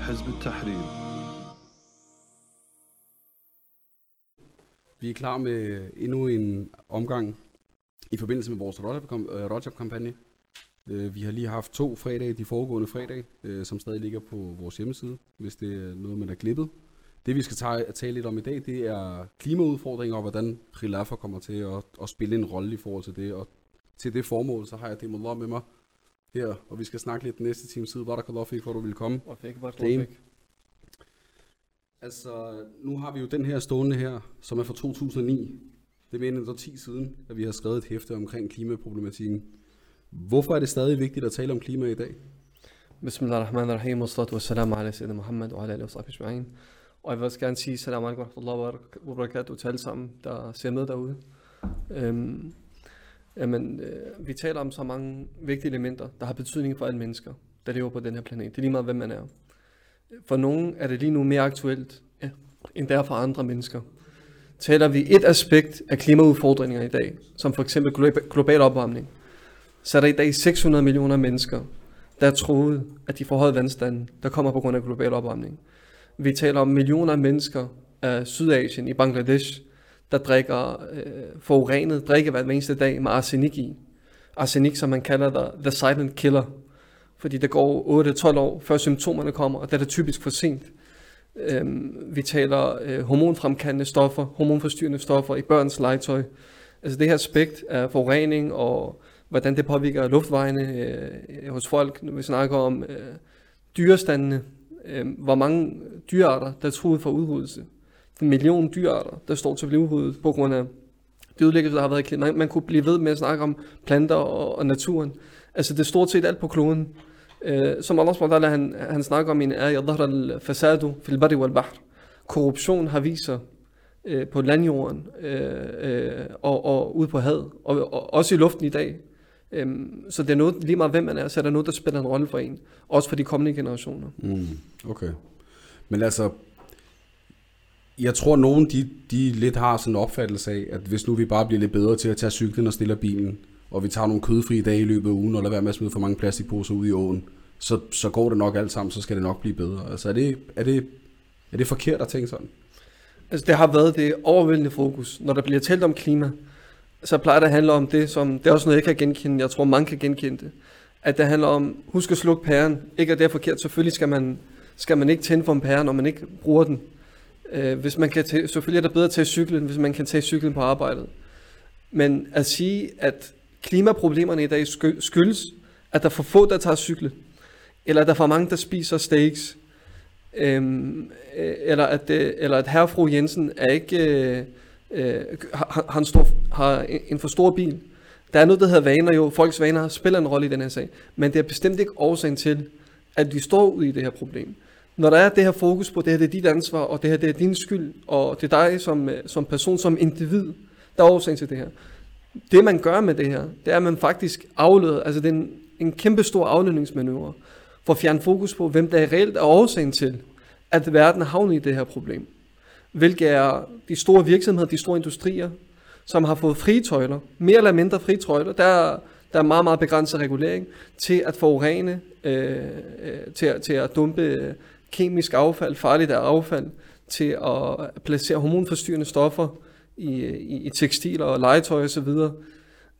حزب التحرير Vi er klar med endnu en omgang i forbindelse med vores Rojab-kampagne. Øh, Vi har lige haft to fredage, de foregående fredage, øh, som stadig ligger på vores hjemmeside, hvis det er noget, man er klippet. Det vi skal ta- tale lidt om i dag, det er klimaudfordringer og hvordan Khilafah kommer til at, at spille en rolle i forhold til det. Og til det formål, så har jeg Demullah med mig her, og vi skal snakke lidt den næste time tid. Barakallah fik, hvor du vil komme. Og fik Dame. Altså, nu har vi jo den her stående her, som er fra 2009. Det er mere end 10 siden, at vi har skrevet et hæfte omkring klimaproblematikken. Hvorfor er det stadig vigtigt at tale om klima i dag? Bismillah ar-Rahman ar-Rahim, wa salatu wa salam ala sayyidina Muhammad wa ala alihi wa sahbihi ajma'in. Og jeg vil også gerne sige salam alaikum wa rahmatullahi wa barakatuh til alle sammen, der ser med derude. Øhm, jamen, øh, vi taler om så mange vigtige elementer, der har betydning for alle mennesker, der lever på den her planet. Det er lige meget, hvem man er. For nogen er det lige nu mere aktuelt, ja, end der for andre mennesker. Taler vi et aspekt af klimaudfordringer i dag, som for eksempel globa- global opvarmning, så er der i dag 600 millioner mennesker, der er troet, at de får høj vandstanden, der kommer på grund af global opvarmning. Vi taler om millioner af mennesker af Sydasien i Bangladesh, der drikker øh, forurenet drikkevand hver eneste dag med arsenik i. Arsenik, som man kalder the, the silent killer. Fordi der går 8-12 år, før symptomerne kommer, og der er det typisk for sent. Øhm, vi taler øh, hormonfremkaldende stoffer, hormonforstyrrende stoffer i børns legetøj. Altså det her aspekt af forurening og hvordan det påvirker luftvejene øh, hos folk, når vi snakker om øh, dyrestandene, øh, hvor mange dyrearter, der er truet for udryddelse En million dyrearter, der står til at blive udryddet på grund af det udlæggelse, der har været i klimaet. Man, man kunne blive ved med at snakke om planter og, og naturen. Altså det er stort set alt på kloden. Øh, som Allah SWT, han, han snakker om i en ayah, ظهر الفساد في البر والبحر. Korruption har vist sig øh, på landjorden øh, øh, og, og ude på havet, og, og også i luften i dag. Øhm, så det er noget, lige meget hvem man er, så er der noget, der spiller en rolle for en. Også for de kommende generationer. Mm, okay. Men altså, jeg tror, nogen de, de lidt har sådan en opfattelse af, at hvis nu vi bare bliver lidt bedre til at tage cyklen og stille bilen, og vi tager nogle kødfrie dage i løbet af ugen, og lader være med at smide for mange plastikposer ud i åen, så, så går det nok alt sammen, så skal det nok blive bedre. Altså er det, er det, er det forkert at tænke sådan? Altså det har været det overvældende fokus. Når der bliver talt om klima, så plejer det at handle om det, som, det er også noget, jeg kan genkende, jeg tror mange kan genkende det, at det handler om, husk at slukke pæren. Ikke at det er forkert, selvfølgelig skal man, skal man ikke tænde for en pære, når man ikke bruger den. Øh, hvis man kan tage, selvfølgelig er det bedre at tage cyklen, hvis man kan tage cyklen på arbejdet. Men at sige, at klimaproblemerne i dag skyldes, at der er for få, der tager cyklen, eller at der er for mange, der spiser steaks, øhm, øh, eller, at, øh, eller at herre fru Jensen er ikke, øh, øh, har, har, en stor, har en for stor bil. Der er noget, der hedder vaner jo. Folks vaner spiller en rolle i den her sag. Men det er bestemt ikke årsagen til, at vi står ude i det her problem. Når der er det her fokus på, det her det er dit ansvar, og det her det er din skyld, og det er dig som, øh, som person, som individ, der er årsagen til det her. Det man gør med det her, det er, at man faktisk afleder, altså det er en, en kæmpe stor afledningsmanøvre, for at fjerne fokus på, hvem der er reelt er årsagen til, at verden havner i det her problem. Hvilke er de store virksomheder, de store industrier, som har fået fritøjler, mere eller mindre fritøjler, der, der er meget, meget begrænset regulering, til at forurene, øh, øh til, til at dumpe kemisk affald, farligt affald, til at placere hormonforstyrrende stoffer i, i, i tekstiler og legetøj osv.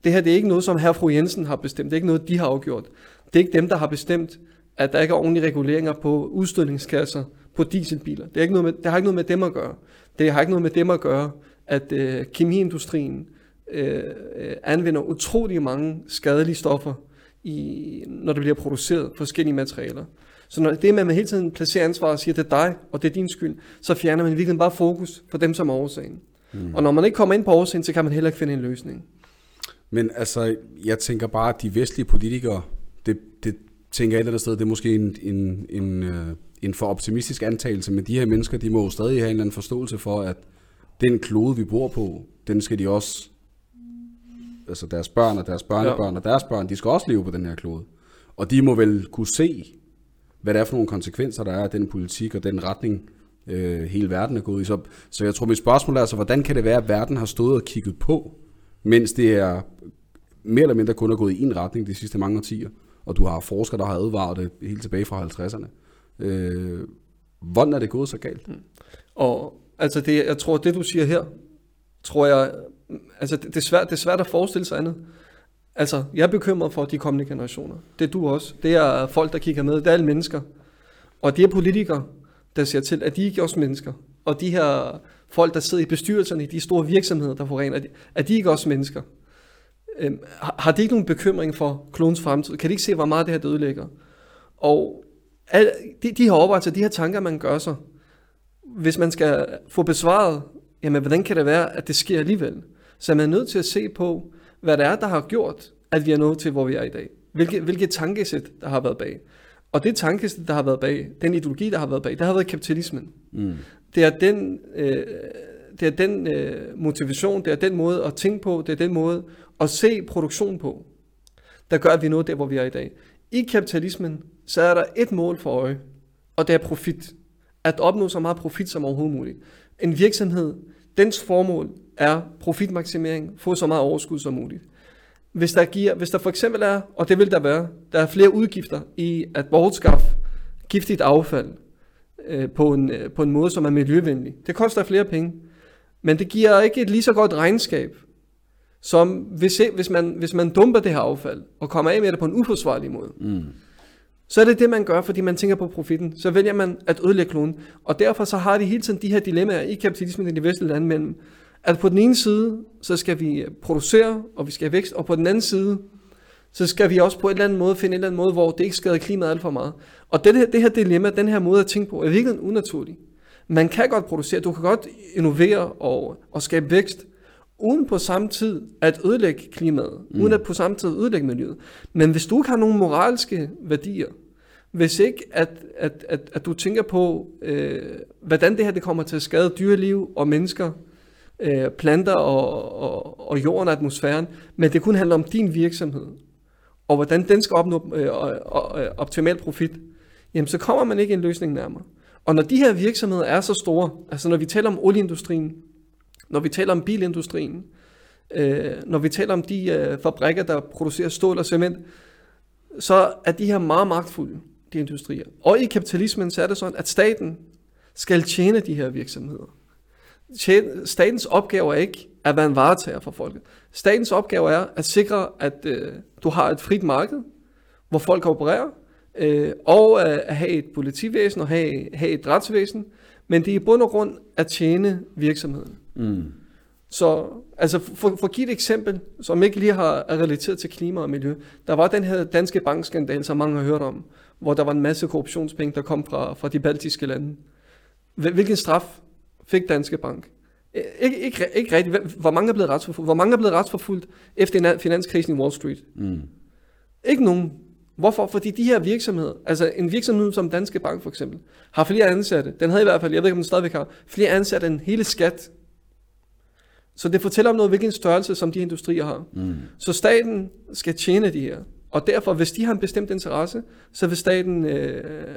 Det her det er ikke noget, som herr fru Jensen har bestemt. Det er ikke noget, de har afgjort. Det er ikke dem, der har bestemt, at der ikke er ordentlige reguleringer på udstødningskasser på dieselbiler. Det, er ikke noget med, det har ikke noget med dem at gøre. Det har ikke noget med dem at gøre, at øh, kemiindustrien øh, øh anvender utrolig mange skadelige stoffer, i, når det bliver produceret forskellige materialer. Så når det med, at man hele tiden placerer ansvar og siger, det er dig, og det er din skyld, så fjerner man i virkeligheden bare fokus på dem, som er årsagen. Mm. Og når man ikke kommer ind på årsagen, så kan man heller ikke finde en løsning. Men altså, jeg tænker bare, at de vestlige politikere, det, det tænker jeg et eller andet sted, det er måske en, en, en, øh, en for optimistisk antagelse, men de her mennesker, de må jo stadig have en eller anden forståelse for, at den klode, vi bor på, den skal de også, altså deres børn og deres børnebørn ja. og deres børn, de skal også leve på den her klode. Og de må vel kunne se, hvad det er for nogle konsekvenser, der er af den politik og den retning, øh, hele verden er gået i. Så, så jeg tror, mit spørgsmål er altså, hvordan kan det være, at verden har stået og kigget på, mens det er mere eller mindre kun er gået i en retning de sidste mange årtier, og du har forskere, der har advaret det helt tilbage fra 50'erne. Øh, hvordan er det gået så galt? Mm. Og altså det, jeg tror, det du siger her, tror jeg, altså det, det, er svært, det er svært at forestille sig andet. Altså, jeg er bekymret for de kommende generationer. Det er du også. Det er folk, der kigger med. Det er alle mennesker. Og de er politikere, der ser til, at de ikke er også mennesker. Og de her folk, der sidder i bestyrelserne i de store virksomheder, der forurener, at de, ikke også mennesker. Øhm, har, de ikke nogen bekymring for klonens fremtid? Kan de ikke se, hvor meget det her det ødelægger? Og al, de, de her overvejelser, de her tanker, man gør sig, hvis man skal få besvaret, jamen hvordan kan det være, at det sker alligevel? Så er man nødt til at se på, hvad det er, der har gjort, at vi er nået til, hvor vi er i dag. Hvilke, hvilke tankesæt, der har været bag. Og det tankesæt, der har været bag, den ideologi, der har været bag, det har været kapitalismen. Mm. Det er den, øh, det er den øh, motivation, det er den måde at tænke på, det er den måde at se produktion på, der gør, at vi er nået der, hvor vi er i dag. I kapitalismen, så er der et mål for øje, og det er profit. At opnå så meget profit som overhovedet muligt. En virksomhed, dens formål er profitmaksimering, få så meget overskud som muligt. Hvis der, giver, hvis der for eksempel er, og det vil der være, der er flere udgifter i at bortskaffe giftigt affald øh, på, en, øh, på en måde, som er miljøvenlig. Det koster flere penge, men det giver ikke et lige så godt regnskab, som hvis, hvis, man, hvis man dumper det her affald og kommer af med det på en uforsvarlig måde. Mm. Så er det det, man gør, fordi man tænker på profitten. Så vælger man at ødelægge kloden. Og derfor så har de hele tiden de her dilemmaer i kapitalismen i de vestlige lande mellem, at på den ene side, så skal vi producere, og vi skal have vækst, og på den anden side, så skal vi også på en eller anden måde finde en eller anden måde, hvor det ikke skader klimaet alt for meget. Og det her, det her dilemma, den her måde at tænke på, er virkelig unaturlig. Man kan godt producere, du kan godt innovere og, og skabe vækst, uden på samme tid at ødelægge klimaet, mm. uden at på samme tid ødelægge miljøet. Men hvis du ikke har nogen moralske værdier, hvis ikke at, at, at, at du tænker på, øh, hvordan det her det kommer til at skade dyreliv og mennesker, øh, planter og, og, og jorden og atmosfæren, men det kun handler om din virksomhed, og hvordan den skal opnå øh, øh, optimal profit, jamen så kommer man ikke en løsning nærmere. Og når de her virksomheder er så store, altså når vi taler om olieindustrien, når vi taler om bilindustrien, øh, når vi taler om de øh, fabrikker, der producerer stål og cement, så er de her meget magtfulde, de industrier. Og i kapitalismen, så er det sådan, at staten skal tjene de her virksomheder. Statens opgave er ikke at være en varetager for folket. Statens opgave er at sikre, at øh, du har et frit marked, hvor folk opererer, øh, og øh, at have et politivæsen og have, have et retsvæsen, men det er i bund og grund at tjene virksomheden. Mm. Så altså for, for at give et eksempel, som ikke lige har er relateret til klima og miljø. Der var den her danske bankskandal, som mange har hørt om, hvor der var en masse korruptionspenge, der kom fra, fra de baltiske lande. Hvilken straf fik Danske Bank? Ikke, ikke, ikke rigtigt. Hvor mange er blevet retsforfulgt? Hvor mange er blevet retsforfulgt efter finanskrisen i Wall Street? Mm. Ikke nogen. Hvorfor? Fordi de her virksomheder, altså en virksomhed som Danske Bank for eksempel, har flere ansatte. Den havde i hvert fald, jeg ved ikke om den stadigvæk har, flere ansatte end hele skat. Så det fortæller om noget, hvilken størrelse som de industrier har. Mm. Så staten skal tjene de her. Og derfor, hvis de har en bestemt interesse, så vil staten, øh,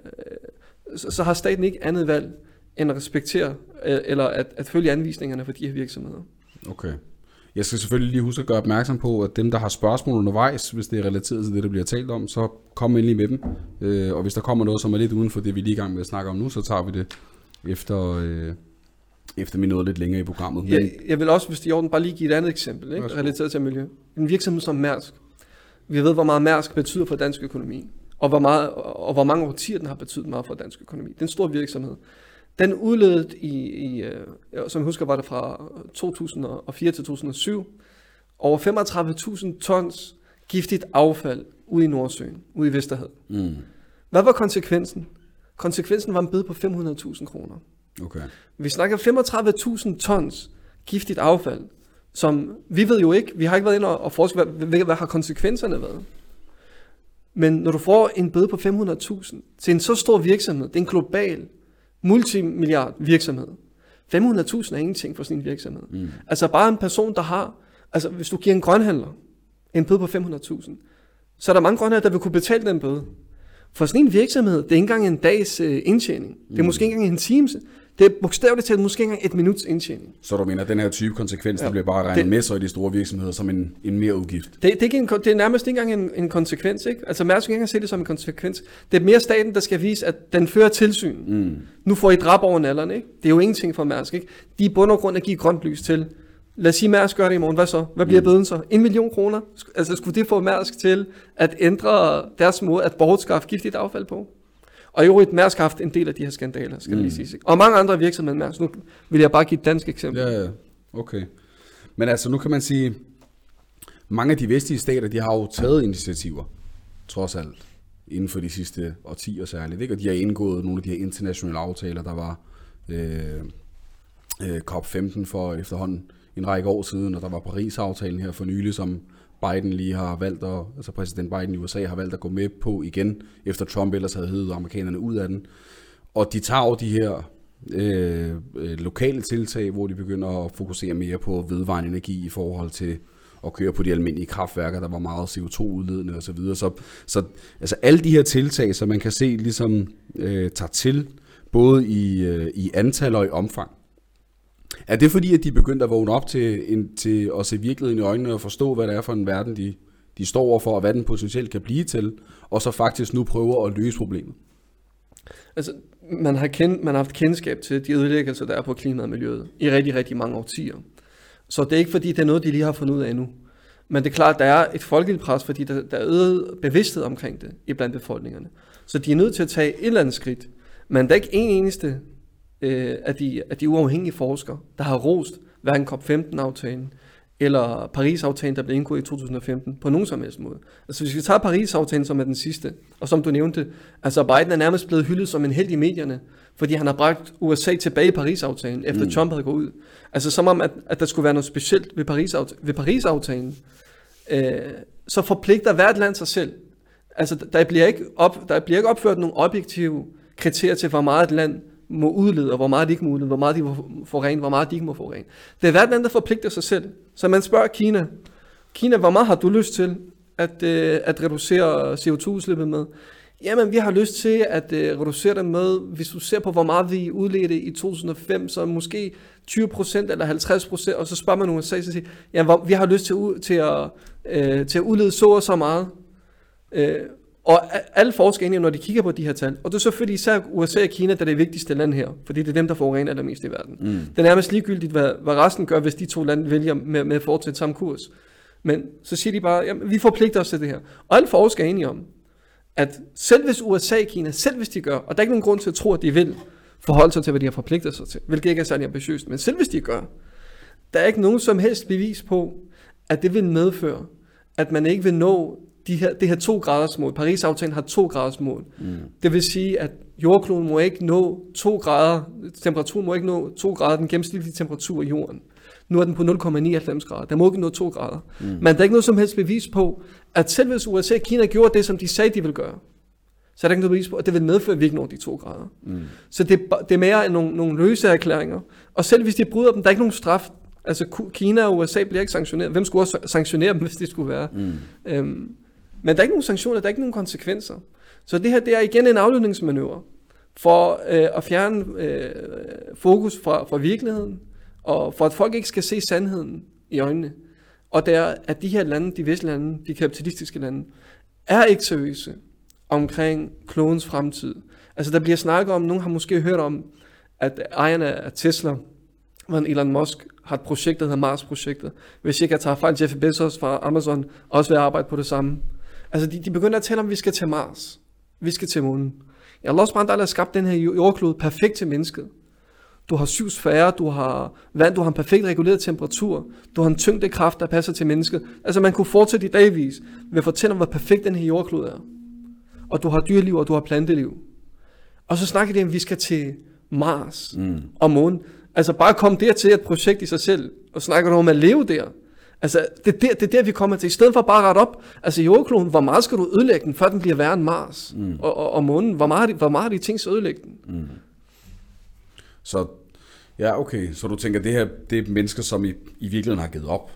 så, så har staten ikke andet valg end at respektere, øh, eller at, at følge anvisningerne for de her virksomheder. Okay. Jeg skal selvfølgelig lige huske at gøre opmærksom på, at dem, der har spørgsmål undervejs, hvis det er relateret til det, der bliver talt om, så kom endelig med dem. Øh, og hvis der kommer noget, som er lidt uden for det, vi er lige i gang med at snakke om nu, så tager vi det efter, øh, efter vi nåede lidt længere i programmet. Men... Jeg, jeg vil også, hvis det er orden, bare lige give et andet eksempel, ikke? relateret til miljø. En virksomhed som Mærsk. Vi ved, hvor meget Mærsk betyder for dansk økonomi, og hvor, meget, og hvor mange årtier den har betydet meget for dansk økonomi. Det er en stor virksomhed. Den udledet i, i øh, som jeg husker, var det fra 2004 til 2007, over 35.000 tons giftigt affald ude i Nordsøen, ude i Vesterhavet. Mm. Hvad var konsekvensen? Konsekvensen var en bøde på 500.000 kroner. Okay. Vi snakker 35.000 tons giftigt affald, som vi ved jo ikke, vi har ikke været inde og forske, hvad, hvad, hvad har konsekvenserne været? Men når du får en bøde på 500.000 til en så stor virksomhed, det er en global multimilliard virksomhed. 500.000 er ingenting for sådan en virksomhed. Mm. Altså bare en person, der har, altså hvis du giver en grønhandler en bøde på 500.000, så er der mange grønhandler, der vil kunne betale den bøde. For sådan en virksomhed, det er ikke engang en dags øh, indtjening. Det er mm. måske ikke engang en times. Det er bogstaveligt talt måske ikke engang et minuts indtjening. Så du mener, at den her type konsekvens, ja. Der bliver bare regnet Det- med så i de store virksomheder som en, en mere udgift? Det, det, er ikke en, det er nærmest ikke engang en, en konsekvens, ikke? Altså Mærsk ikke engang se det som en konsekvens. Det er mere staten, der skal vise, at den fører tilsyn. Mm. Nu får I drab over nalleren, ikke? Det er jo ingenting for Mærsk, ikke? De er bund og grund at give grønt lys til. Lad os sige, Mærsk gør det i morgen. Hvad så? Hvad bliver Mm. bøden så? En million kroner? Altså, skulle det få Mærsk til at ændre deres måde at bortskaffe giftigt affald på? Og i øvrigt, Mærsk har haft en del af de her skandaler, skal mm. Lige sige. Og mange andre virksomheder Mærsk. Nu vil jeg bare give et dansk eksempel. Ja, ja. Okay. Men altså, nu kan man sige, mange af de vestlige stater, de har jo taget initiativer, trods alt, inden for de sidste årtier særligt, ikke? Og de har indgået nogle af de her internationale aftaler, der var øh, øh, COP15 for efterhånden en række år siden, og der var Paris-aftalen her for nylig, som Biden lige har valgt, at, altså præsident Biden i USA har valgt at gå med på igen, efter Trump ellers havde hævet amerikanerne ud af den. Og de tager jo de her øh, øh, lokale tiltag, hvor de begynder at fokusere mere på vedvarende energi i forhold til at køre på de almindelige kraftværker, der var meget CO2-udledende osv. Så, så, så altså alle de her tiltag, som man kan se ligesom øh, tager til, både i, øh, i antal og i omfang. Er det fordi, at de begyndte at vågne op til, en, til at se virkeligheden i øjnene og forstå, hvad det er for en verden, de, de står overfor, og hvad den potentielt kan blive til, og så faktisk nu prøver at løse problemet? Altså, man har, kendt, man har haft kendskab til de ødelæggelser, der er på klimaet og miljøet i rigtig, rigtig mange årtier. Så det er ikke fordi, det er noget, de lige har fundet ud af endnu. Men det er klart, der er et folkeligt pres, fordi der, der er øget bevidsthed omkring det i blandt befolkningerne. Så de er nødt til at tage et eller andet skridt. Men der er ikke en eneste øh, af, de, af de uafhængige forskere, der har rost hverken COP15-aftalen eller Paris-aftalen, der blev indgået i 2015, på nogen som helst måde. Altså hvis vi tager Paris-aftalen, som er den sidste, og som du nævnte, altså Biden er nærmest blevet hyldet som en held i medierne, fordi han har bragt USA tilbage i Paris-aftalen, efter mm. Trump havde gået ud. Altså som om, at, at der skulle være noget specielt ved Paris-aftalen. Ved Paris-aftalen øh, så forpligter hvert land sig selv. Altså der bliver, ikke op, der bliver ikke opført nogle objektive kriterier til, hvor meget et land må udlede, og hvor meget de ikke må udlede, hvor meget de må forurene, hvor meget de ikke må forurene. Det er hvert land, der forpligter sig selv. Så man spørger Kina, Kina, hvor meget har du lyst til at, øh, at reducere CO2-udslippet med? Jamen, vi har lyst til at øh, reducere det med, hvis du ser på, hvor meget vi udledte i 2005, så måske 20% eller 50%, og så spørger man USA, så siger, ja, vi har lyst til, til, at, øh, til at udlede så og så meget. Øh, og alle forskere er enige, når de kigger på de her tal, og det er selvfølgelig især USA og Kina, der er det vigtigste land her, fordi det er dem, der forurener allermest i verden. Mm. Det er nærmest ligegyldigt, hvad, hvad resten gør, hvis de to lande vælger med, med at fortsætte samme kurs. Men så siger de bare, jamen, vi forpligter os til det her. Og alle forskere er enige om, at selv hvis USA og Kina, selv hvis de gør, og der er ikke nogen grund til at tro, at de vil forholde sig til, hvad de har forpligtet sig til, hvilket ikke er særlig ambitiøst, men selv hvis de gør, der er ikke nogen som helst bevis på, at det vil medføre, at man ikke vil nå de her, det her to graders mål. Paris-aftalen har to graders mål. Mm. Det vil sige, at jordkloden må ikke nå to grader, temperaturen må ikke nå to grader, den gennemsnitlige temperatur i jorden. Nu er den på 0,99 grader. Der må ikke nå 2 grader. Mm. Men der er ikke noget som helst bevis på, at selv hvis USA og Kina gjorde det, som de sagde, de ville gøre, så er der ikke noget bevis på, at det vil medføre, at vi ikke når de 2 grader. Mm. Så det, er det er mere end nogle, nogle løse erklæringer. Og selv hvis de bryder dem, der er ikke nogen straf. Altså Kina og USA bliver ikke sanktioneret. Hvem skulle også sanktionere dem, hvis det skulle være? Mm. Øhm, men der er ikke nogen sanktioner, der er ikke nogen konsekvenser. Så det her, det er igen en afledningsmanøvre for øh, at fjerne øh, fokus fra, fra virkeligheden, og for at folk ikke skal se sandheden i øjnene. Og det er, at de her lande, de vestlige lande, de kapitalistiske lande, er ikke seriøse omkring klodens fremtid. Altså der bliver snakket om, nogen har måske hørt om, at ejerne af Tesla, hvordan Elon Musk har et projekt, der hedder Mars-projektet. Hvis ikke jeg tager fejl, Jeff Bezos fra Amazon også vil arbejde på det samme. Altså de, de begynder at tale om, at vi skal til Mars. Vi skal til månen. Har også bare har skabt den her jordklode perfekt til mennesket. Du har syv sfærer, du har vand, du har en perfekt reguleret temperatur, du har en tyngdekraft, der passer til mennesket. Altså man kunne fortsætte i dagvis ved at fortælle om, hvor perfekt den her jordklode er. Og du har dyreliv, og du har planteliv. Og så snakker de om, at vi skal til Mars mm. og månen. Altså bare kom dertil et projekt i sig selv, og snakker du om at leve der. Altså det er der, det er der vi kommer til. I stedet for bare at rette op, altså jordkloden, hvor meget skal du ødelægge den, før den bliver værre end Mars? Mm. Og, og, og månen, hvor meget, hvor meget har de tænkt sig at ødelægge den? Mm. Så ja, okay. Så du tænker, det her det er mennesker, som i, i virkeligheden har givet op,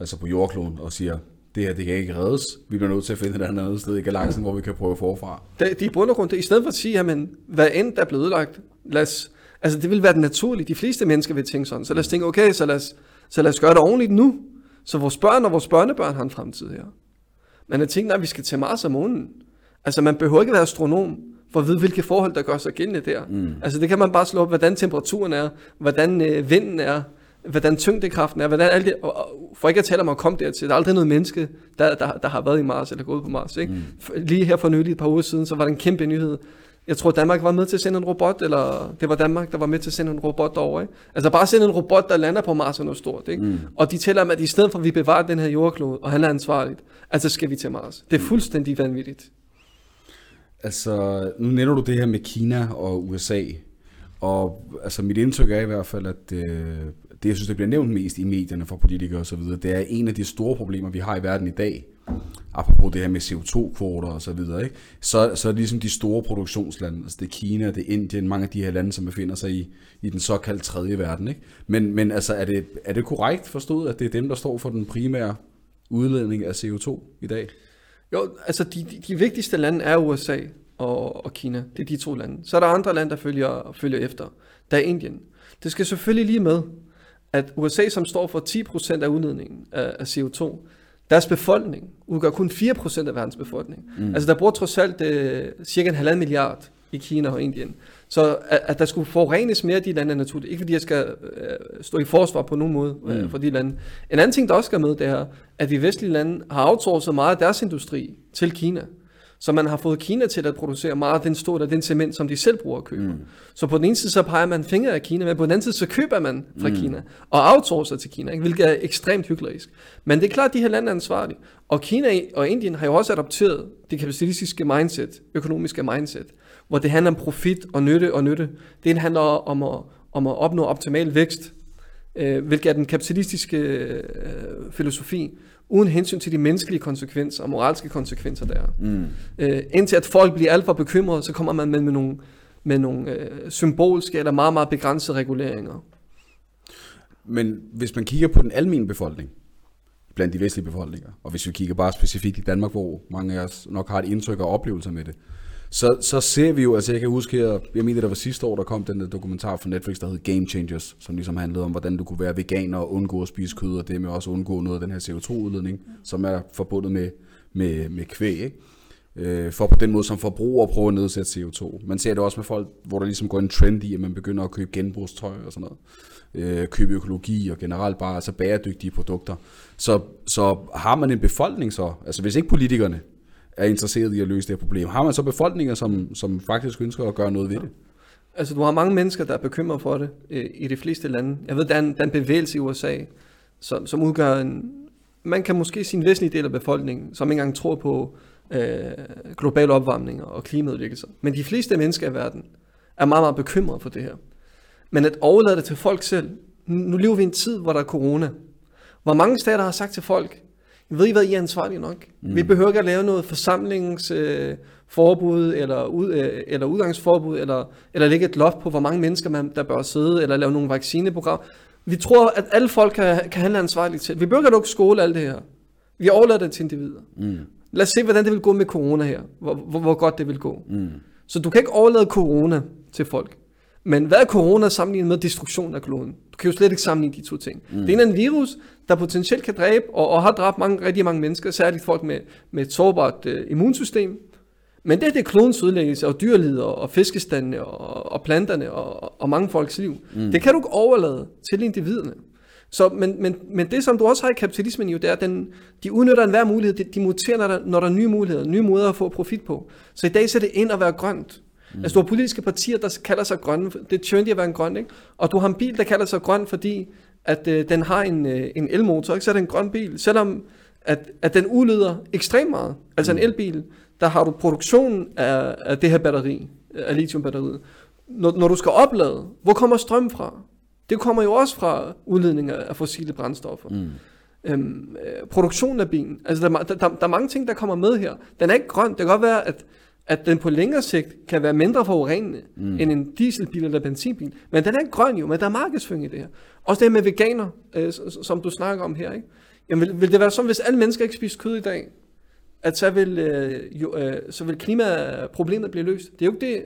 altså på jordkloden, og siger, det her det kan ikke reddes. Vi bliver nødt til at finde et andet sted i galaxen, hvor vi kan prøve forfra. Det, de er i bund og grund, det, i stedet for at sige, jamen, hvad end der er blevet ødelagt, lad os, Altså det vil være det naturlige. De fleste mennesker vil tænke sådan. Så lad os tænke, okay, så lad os, så lad os gøre det ordentligt nu. Så vores børn og vores børnebørn har en fremtid her. Men jeg tænker, at vi skal til Mars og månen. Altså man behøver ikke være astronom for at vide, hvilke forhold, der gør sig gældende der. Mm. Altså det kan man bare slå op, hvordan temperaturen er, hvordan øh, vinden er, hvordan tyngdekraften er, hvordan alt det, og for ikke at tale om at komme dertil, der er aldrig noget menneske, der, der, der har været i Mars eller gået på Mars. Ikke? Mm. Lige her for nylig et par uger siden, så var der en kæmpe nyhed. Jeg tror, Danmark var med til at sende en robot, eller det var Danmark, der var med til at sende en robot derover. Ikke? Altså bare sende en robot, der lander på Mars er noget stort. Ikke? Mm. Og de tæller om, at i stedet for, at vi bevarer den her jordklode, og han er ansvarligt, altså skal vi til Mars. Det er fuldstændig vanvittigt. Altså, nu nævner du det her med Kina og USA, og altså mit indtryk er i hvert fald, at øh, det, jeg synes, der bliver nævnt mest i medierne for politikere osv., det er en af de store problemer, vi har i verden i dag, apropos det her med CO2-kvoter og så videre, ikke? Så, så er det ligesom de store produktionslande, altså det er Kina, det er Indien, mange af de her lande, som befinder sig i, i den såkaldte tredje verden, ikke? Men, men altså, er det, er det korrekt forstået, at det er dem, der står for den primære udledning af CO2 i dag? Jo, altså de, de, de vigtigste lande er USA og, og Kina. Det er de to lande. Så er der andre lande, der følger, følger efter. Der er Indien. Det skal selvfølgelig lige med, at USA, som står for 10% af udledningen af, af CO2, deres befolkning udgør kun 4% af verdens befolkning. Mm. Altså der bor trods alt uh, cirka en halvanden milliard i Kina og Indien. Så at, at der skulle forurenes mere af de lande er naturligt. Ikke fordi jeg skal uh, stå i forsvar på nogen måde uh, mm. for de lande. En anden ting, der også skal med, det er, at de vestlige lande har outsourcet meget af deres industri til Kina. Så man har fået Kina til at producere meget af den stål og den cement, som de selv bruger at købe. Mm. Så på den ene side, så peger man fingre af Kina, men på den anden side, så køber man fra mm. Kina og outsourcer til Kina, ikke? hvilket er ekstremt hyggelig. Men det er klart, at de her lande er ansvarlige. Og Kina og Indien har jo også adopteret det kapitalistiske mindset, økonomiske mindset, hvor det handler om profit og nytte og nytte. Det handler om at, om at opnå optimal vækst, øh, hvilket er den kapitalistiske øh, filosofi uden hensyn til de menneskelige konsekvenser og moralske konsekvenser, der er. Mm. Øh, indtil at folk bliver alt for bekymrede, så kommer man med, med nogle, med nogle øh, symbolske eller meget, meget begrænsede reguleringer. Men hvis man kigger på den almindelige befolkning, blandt de vestlige befolkninger, og hvis vi kigger bare specifikt i Danmark, hvor mange af os nok har et indtryk og oplevelser med det, så, så ser vi jo, altså jeg kan huske her, jeg mener, det var sidste år, der kom den der dokumentar fra Netflix, der hed Game Changers, som ligesom handlede om, hvordan du kunne være veganer og undgå at spise kød, og det med også undgå noget af den her CO2-udledning, som er forbundet med, med, med kvæg, ikke? Øh, for på den måde som forbruger at prøve at nedsætte CO2. Man ser det også med folk, hvor der ligesom går en trend i, at man begynder at købe genbrugstøj og sådan noget. Øh, købe økologi og generelt bare altså bæredygtige produkter. Så, så har man en befolkning så, altså hvis ikke politikerne er interesseret i at løse det her problem. Har man så befolkninger, som, som faktisk ønsker at gøre noget ved det? Altså, du har mange mennesker, der er bekymret for det øh, i de fleste lande. Jeg ved, der er en, der er en bevægelse i USA, som, som udgør en... Man kan måske sige en væsentlig del af befolkningen, som ikke engang tror på øh, global opvarmning og klimaudviklinger. Men de fleste mennesker i verden er meget, meget bekymrede for det her. Men at overlade det til folk selv... Nu lever vi i en tid, hvor der er corona. Hvor mange stater har sagt til folk, ved I hvad, I er ansvarlige nok. Mm. Vi behøver ikke at lave noget forsamlingsforbud, øh, eller, ud, øh, eller udgangsforbud, eller, eller lægge et loft på, hvor mange mennesker man, der bør sidde, eller lave nogle vaccineprogram. Vi tror, at alle folk kan, kan handle ansvarligt til. Vi behøver ikke at lukke skole alt det her. Vi overlader det til individer. Mm. Lad os se, hvordan det vil gå med corona her. Hvor, hvor, hvor godt det vil gå. Mm. Så du kan ikke overlade corona til folk. Men hvad er corona sammenlignet med destruktion af kloden? Du kan jo slet ikke sammenligne de to ting. Mm. Det er en virus, der potentielt kan dræbe, og, og har dræbt mange, rigtig mange mennesker, særligt folk med, med et sårbart uh, immunsystem. Men det er det klodens ødelæggelse, og dyrelider, og fiskestandene, og, og planterne, og, og mange folks liv. Mm. Det kan du ikke overlade til individerne. Så, men, men, men det, som du også har i kapitalismen, jo, det er, at den, de udnytter enhver mulighed. De, de muterer, når der, når der er nye muligheder, nye måder at få profit på. Så i dag så er det ind at være grønt. Mm. Altså du har politiske partier, der kalder sig grønne. Det er trendy at være en grøn, ikke? Og du har en bil, der kalder sig grøn, fordi at øh, den har en, øh, en elmotor, ikke? så er det en grøn bil. Selvom at, at den udleder ekstremt meget. Altså mm. en elbil, der har du produktionen af, af det her batteri, af lithiumbatteriet. Når, når du skal oplade, hvor kommer strøm fra? Det kommer jo også fra udledning af fossile brændstoffer. Mm. Øhm, øh, produktionen af bilen. Altså der, der, der, der er mange ting, der kommer med her. Den er ikke grøn. Det kan godt være, at at den på længere sigt kan være mindre forurenende mm. end en dieselbil eller benzinbil. Men den er grøn jo, men der er markedsføring i det her. Også det med veganer, øh, som du snakker om her. Ikke? Jamen, vil, vil det være sådan, hvis alle mennesker ikke spiser kød i dag, at så vil, øh, jo, øh, så vil klimaproblemet blive løst? Det er jo ikke det,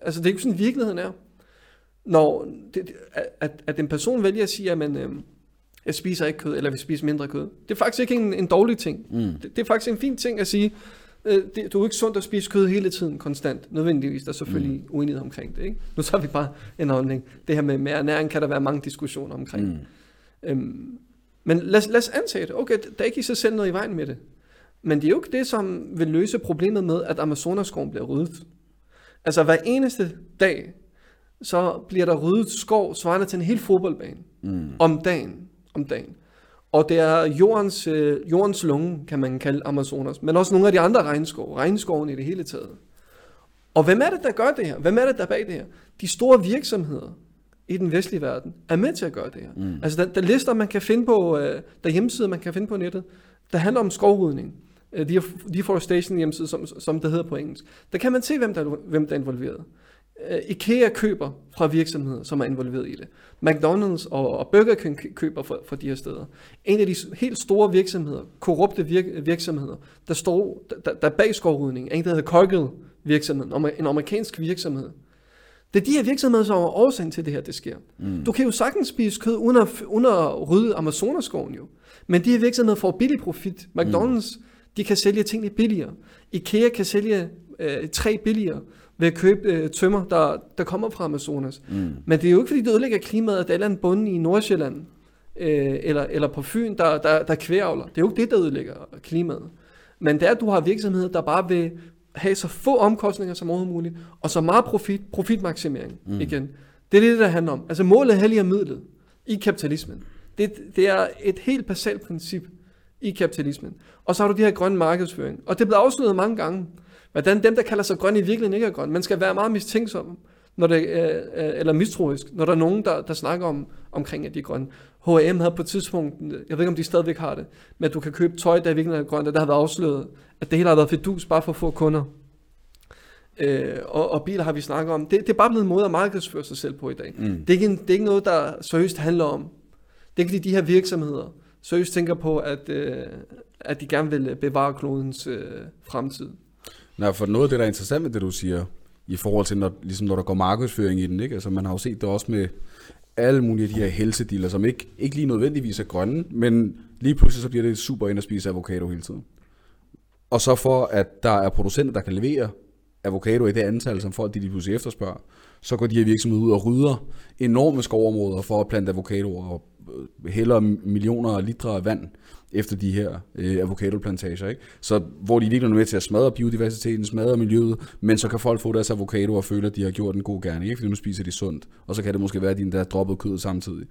altså det er jo ikke sådan virkeligheden er. når det, at, at en person vælger at sige, at man, øh, jeg spiser ikke kød, eller vi spiser mindre kød. Det er faktisk ikke en, en dårlig ting. Mm. Det, det er faktisk en fin ting at sige, øh, det, du er ikke sundt at spise kød hele tiden, konstant. Nødvendigvis, der er selvfølgelig mm. uenighed omkring det. Ikke? Nu tager vi bare en holdning. Det her med, med ernæring kan der være mange diskussioner omkring. Mm. Øhm, men lad, lad os antage det. Okay, der er ikke i sig selv noget i vejen med det. Men det er jo ikke det, som vil løse problemet med, at Amazonaskoven bliver ryddet. Altså hver eneste dag, så bliver der ryddet skov svarende til en hel fodboldbane. Mm. Om dagen. Om dagen. Og det er jordens, øh, jordens lunge, kan man kalde Amazonas. Men også nogle af de andre regnskov. Regnskoven i det hele taget. Og hvem er det, der gør det her? Hvem er det, der er bag det her? De store virksomheder i den vestlige verden er med til at gøre det her. Mm. Altså der, der lister, man kan finde på, øh, der hjemmesider, man kan finde på nettet, der handler om skovrydning. Øh, deforestation hjemmeside, som, som det hedder på engelsk. Der kan man se, hvem der, hvem der er involveret. Øh, IKEA køber fra virksomheder, som er involveret i det. McDonald's og, og Burger King køber fra, fra de her steder. En af de helt store virksomheder, korrupte virk, virksomheder, der står der, der er bag skovrydning, en der hedder Cargill virksomhed, en amerikansk virksomhed. Det er de her virksomheder, som er årsagen til det her, det sker. Mm. Du kan jo sagtens spise kød uden at, uden at rydde Amazonaskoven jo. Men de her virksomheder får billig profit. McDonald's, mm. de kan sælge tingene billigere. IKEA kan sælge øh, træ billigere ved at købe øh, tømmer, der, der kommer fra Amazonas. Mm. Men det er jo ikke, fordi det ødelægger klimaet, at der er en eller anden i Nordsjælland, øh, eller, eller på Fyn, der, der, der kværavler. Det er jo ikke det, der ødelægger klimaet. Men det er, at du har virksomheder, der bare vil have så få omkostninger som overhovedet muligt, og så meget profit, profitmaksimering mm. igen. Det er det, der handler om. Altså målet helliger midlet i kapitalismen. Det, det er et helt basalt princip i kapitalismen. Og så har du de her grønne markedsføring. Og det er blevet afsløret mange gange. Hvordan dem, der kalder sig grønne, i virkeligheden ikke er grønne. Man skal være meget mistænksom, når det, øh, øh, eller mistroisk, når der er nogen, der, der snakker om, omkring, at de er grønne. H&M havde på et tidspunkt, jeg ved ikke, om de stadigvæk har det, men at du kan købe tøj, der virkelig er grønt, og der har været afsløret, at det hele har været fedus bare for at få kunder. Øh, og, og biler har vi snakket om. Det, det er bare blevet en måde at markedsføre sig selv på i dag. Mm. Det, er ikke en, det er ikke noget, der seriøst handler om. Det er ikke de her virksomheder seriøst tænker på, at, øh, at de gerne vil bevare klodens øh, fremtid. Nej, for noget af det, der er interessant med det, du siger, i forhold til, når, ligesom når der går markedsføring i den, ikke? Altså, man har jo set det også med alle mulige af de her helsediller, som ikke, ikke lige nødvendigvis er grønne, men lige pludselig så bliver det super ind at spise avocado hele tiden. Og så for, at der er producenter, der kan levere avocado i det antal, som folk de lige pludselig efterspørger, så går de her virksomheder ud og rydder enorme skovområder for at plante avocadoer og øh, hælder millioner af liter af vand efter de her øh, avocadoplantager. Ikke? Så hvor de virkelig er med til at smadre biodiversiteten, smadre miljøet, men så kan folk få deres avocado og føle, at de har gjort en god gerning, ikke? fordi nu spiser de sundt. Og så kan det måske være, at de der droppet kød samtidig.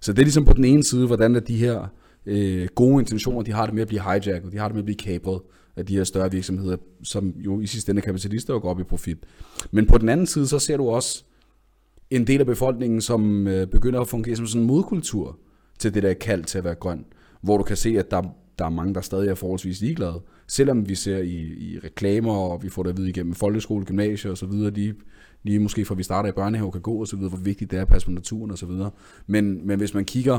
Så det er ligesom på den ene side, hvordan at de her øh, gode intentioner, de har det med at blive hijacket, de har det med at blive kapret af de her større virksomheder, som jo i sidste ende er kapitalister og går op i profit. Men på den anden side, så ser du også en del af befolkningen, som øh, begynder at fungere som sådan en modkultur til det der kald til at være grøn hvor du kan se, at der, der er mange, der stadig er forholdsvis ligeglade. Selvom vi ser i, i reklamer, og vi får det at vide igennem folkeskole, gymnasier og så videre, lige måske fra vi starter i børnehave kan gå og så videre, hvor vigtigt det er at passe på naturen og så videre. Men, men hvis man kigger,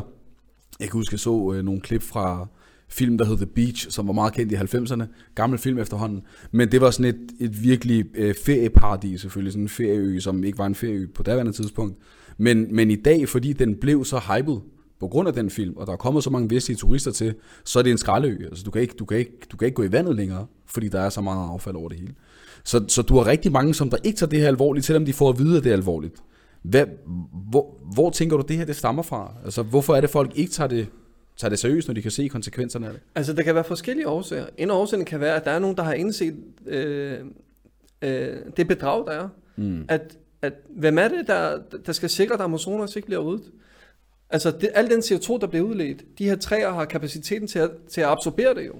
jeg kan huske, jeg så øh, nogle klip fra film, der hed The Beach, som var meget kendt i 90'erne. Gammel film efterhånden. Men det var sådan et, et virkelig øh, ferieparadis selvfølgelig. Sådan en ferieø, som ikke var en ferieø på daværende tidspunkt. Men, men i dag, fordi den blev så hyped, på grund af den film, og der er kommet så mange vestlige turister til, så er det en skraldeø. Altså, du, kan ikke, du, kan ikke, du kan ikke gå i vandet længere, fordi der er så meget affald over det hele. Så, så du har rigtig mange, som der ikke tager det her alvorligt, selvom de får at vide, at det er alvorligt. Hvad, hvor, hvor tænker du, det her det stammer fra? Altså, hvorfor er det, folk ikke tager det, tager det seriøst, når de kan se konsekvenserne af det? Altså, der kan være forskellige årsager. En årsag kan være, at der er nogen, der har indset øh, øh, det bedrag, der er. Mm. At, at hvem er det, der, der skal sikre, at Amazonas ikke bliver ryddet? Altså, det, al den CO2, der bliver udledt, de her træer har kapaciteten til at, til at absorbere det jo,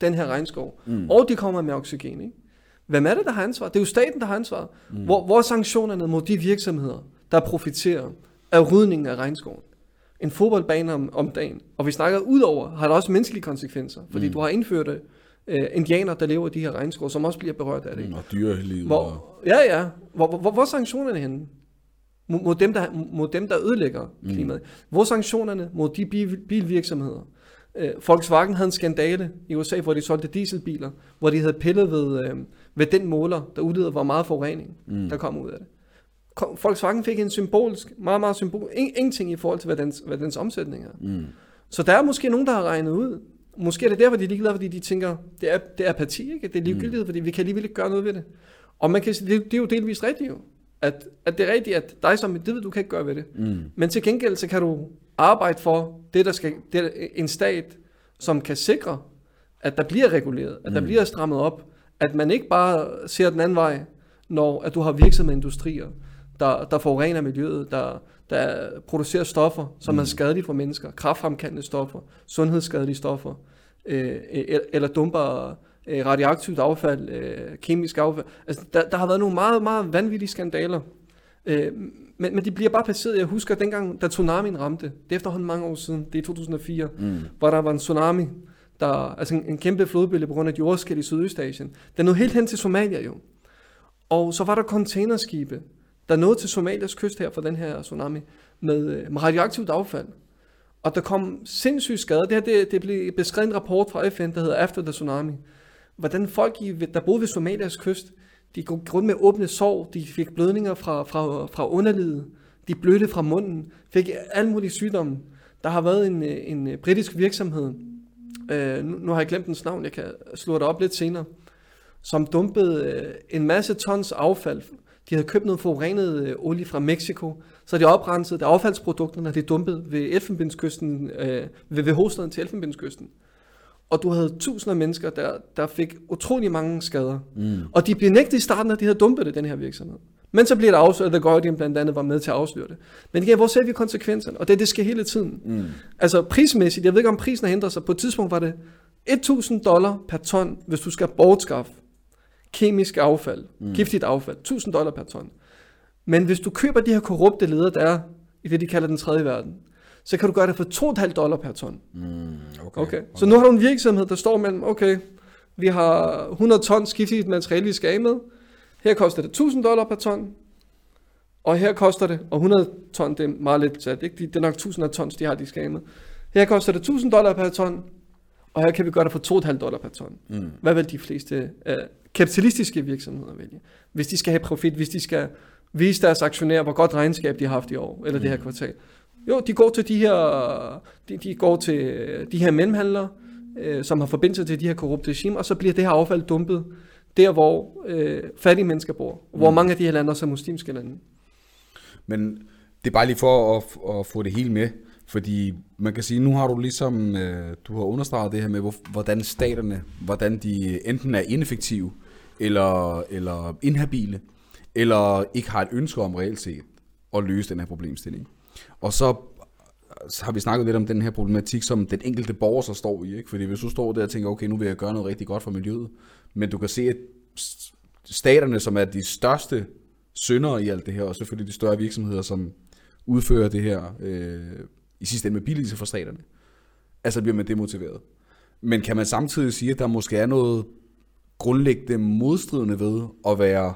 den her regnskov. Mm. Og de kommer med oxygen, ikke? Hvem er det, der har ansvar? Det er jo staten, der har ansvar. Mm. Hvor, hvor er sanktionerne mod de virksomheder, der profiterer af rydningen af regnskoven? En fodboldbane om, om dagen. Og vi snakker udover, har der også menneskelige konsekvenser. Fordi mm. du har indført uh, indianer, der lever i de her regnskov, som også bliver berørt af det. Mm, og dyrelivet. Hvor, ja, ja. Hvor, hvor, hvor, hvor er sanktionerne henne? mod dem, der, mod dem, der ødelægger mm. klimaet. Hvor sanktionerne mod de bil, bilvirksomheder? Øh, Volkswagen havde en skandale i USA, hvor de solgte dieselbiler, hvor de havde pillet ved, øh, ved den måler, der udleder, hvor meget forurening, mm. der kom ud af det. Volkswagen fik en symbolsk, meget, meget symbol, ingenting i forhold til, hvad dens, hvad dens omsætning er. Mm. Så der er måske nogen, der har regnet ud. Måske er det derfor, de er ligeglade, fordi de tænker, det er, det er apati, ikke? Det er ligegyldighed, mm. fordi vi kan alligevel ikke gøre noget ved det. Og man kan sige, det, det er jo delvist rigtigt jo. At, at det er rigtigt, at dig som individ, du kan ikke gøre ved det. Mm. Men til gengæld, så kan du arbejde for det, der skal, det er en stat, som kan sikre, at der bliver reguleret, at der Mm. bliver strammet op, at man ikke bare ser den anden vej, når at du har virksomheder og industrier, der, der forurener miljøet, der, der producerer stoffer, som Mm. er skadelige for mennesker, kraftfremkaldende stoffer, sundhedsskadelige stoffer, øh, eller, dumper øh, radioaktivt affald, øh, kemisk affald. Altså, der, der har været nogle meget, meget vanvittige skandaler. Øh, men, men de bliver bare placeret. Jeg husker dengang, da tsunamien ramte, det er efterhånden mange år siden, det er i 2004, Mm. hvor der var en tsunami, der, altså en, en kæmpe flodbølge på grund af et jordskæld i Sydøstasien. Den nåede helt hen til Somalia jo. Og så var der containerskibe, der nåede til Somalias kyst her for den her tsunami, med, øh, med radioaktivt affald. Og der kom sindssygt skader. Det her det, det blev beskrevet i en rapport fra FN, der hedder After the Tsunami. Hvordan folk, i, der boede ved Somalias kyst, de gik rundt med åbne sår, de fik blødninger fra, fra, fra underlivet, de blødte fra munden, fik alle mulige sygdomme. Der har været en, øh, en øh, britisk virksomhed, øh, nu, nu har jeg glemt dens navn, jeg kan slå det op lidt senere, som dumpede øh, en masse tons affald. De havde købt noget forurenet øh, olie fra Mexico, så de oprensede det affaldsprodukterne, de dumpede ved Elfenbenskysten, øh, ved, ved hovedstaden til Elfenbenskysten. Og du havde tusinder af mennesker, der, der fik utrolig mange skader. Mm. Og de blev nægtet i starten, at de havde dumpet det, den her virksomhed. Men så bliver det afsløret, at Guardian blandt andet var med til at afsløre det. Men igen, hvor ser vi konsekvenserne? Og det, det sker hele tiden. Mm. Altså prismæssigt, jeg ved ikke om prisen har ændret sig. På et tidspunkt var det 1000 dollar per ton, hvis du skal bortskaffe kemisk affald, mm. giftigt affald. 1000 dollar per ton. Men hvis du køber de her korrupte ledere, der er i det, de kalder den tredje verden, så kan du gøre det for 2,5 dollar per ton. Mm. Okay. Okay. Så nu har du en virksomhed, der står mellem, okay, vi har 100 ton giftigt materiale, vi skal af med. Her koster det 1000 dollar per ton. Og her koster det, og 100 ton, det er meget lidt sat, ikke? De- Det er nok 1000 af tons, de har, de skal af med. Her koster det 1000 dollar per ton, og her kan vi gøre det for 2,5 dollar per ton. Mm. Hvad vil de fleste øh, kapitalistiske virksomheder vælge? Hvis de skal have profit, hvis de skal vise deres aktionærer, hvor godt regnskab de har haft i år, eller det her kvartal. Jo, de går til de her, de, de går til øh, de her mellemhandlere, øh, som har forbindelse til de her korrupte regimer, og så bliver det her affald dumpet der, hvor øh, fattige mennesker bor, hvor Mm. mange af de her lande også er muslimske lande. Men det er bare lige for at, at få det hele med, fordi man kan sige, nu har du ligesom, øh, du har understreget det her med, hvor, hvordan staterne, hvordan de enten er ineffektive, eller, eller inhabile, eller ikke har et ønske om reelt set at løse den her problemstilling. Og så, så har vi snakket lidt om den her problematik, som den enkelte borger så står i. Ikke? Fordi hvis du står der og tænker, okay, nu vil jeg gøre noget rigtig godt for miljøet, men du kan se, at staterne, som er de største syndere i alt det her, og selvfølgelig de større virksomheder, som udfører det her øh, i sidste ende med billigelse for staterne, altså bliver man demotiveret. Men kan man samtidig sige, at der måske er noget grundlæggende modstridende ved at være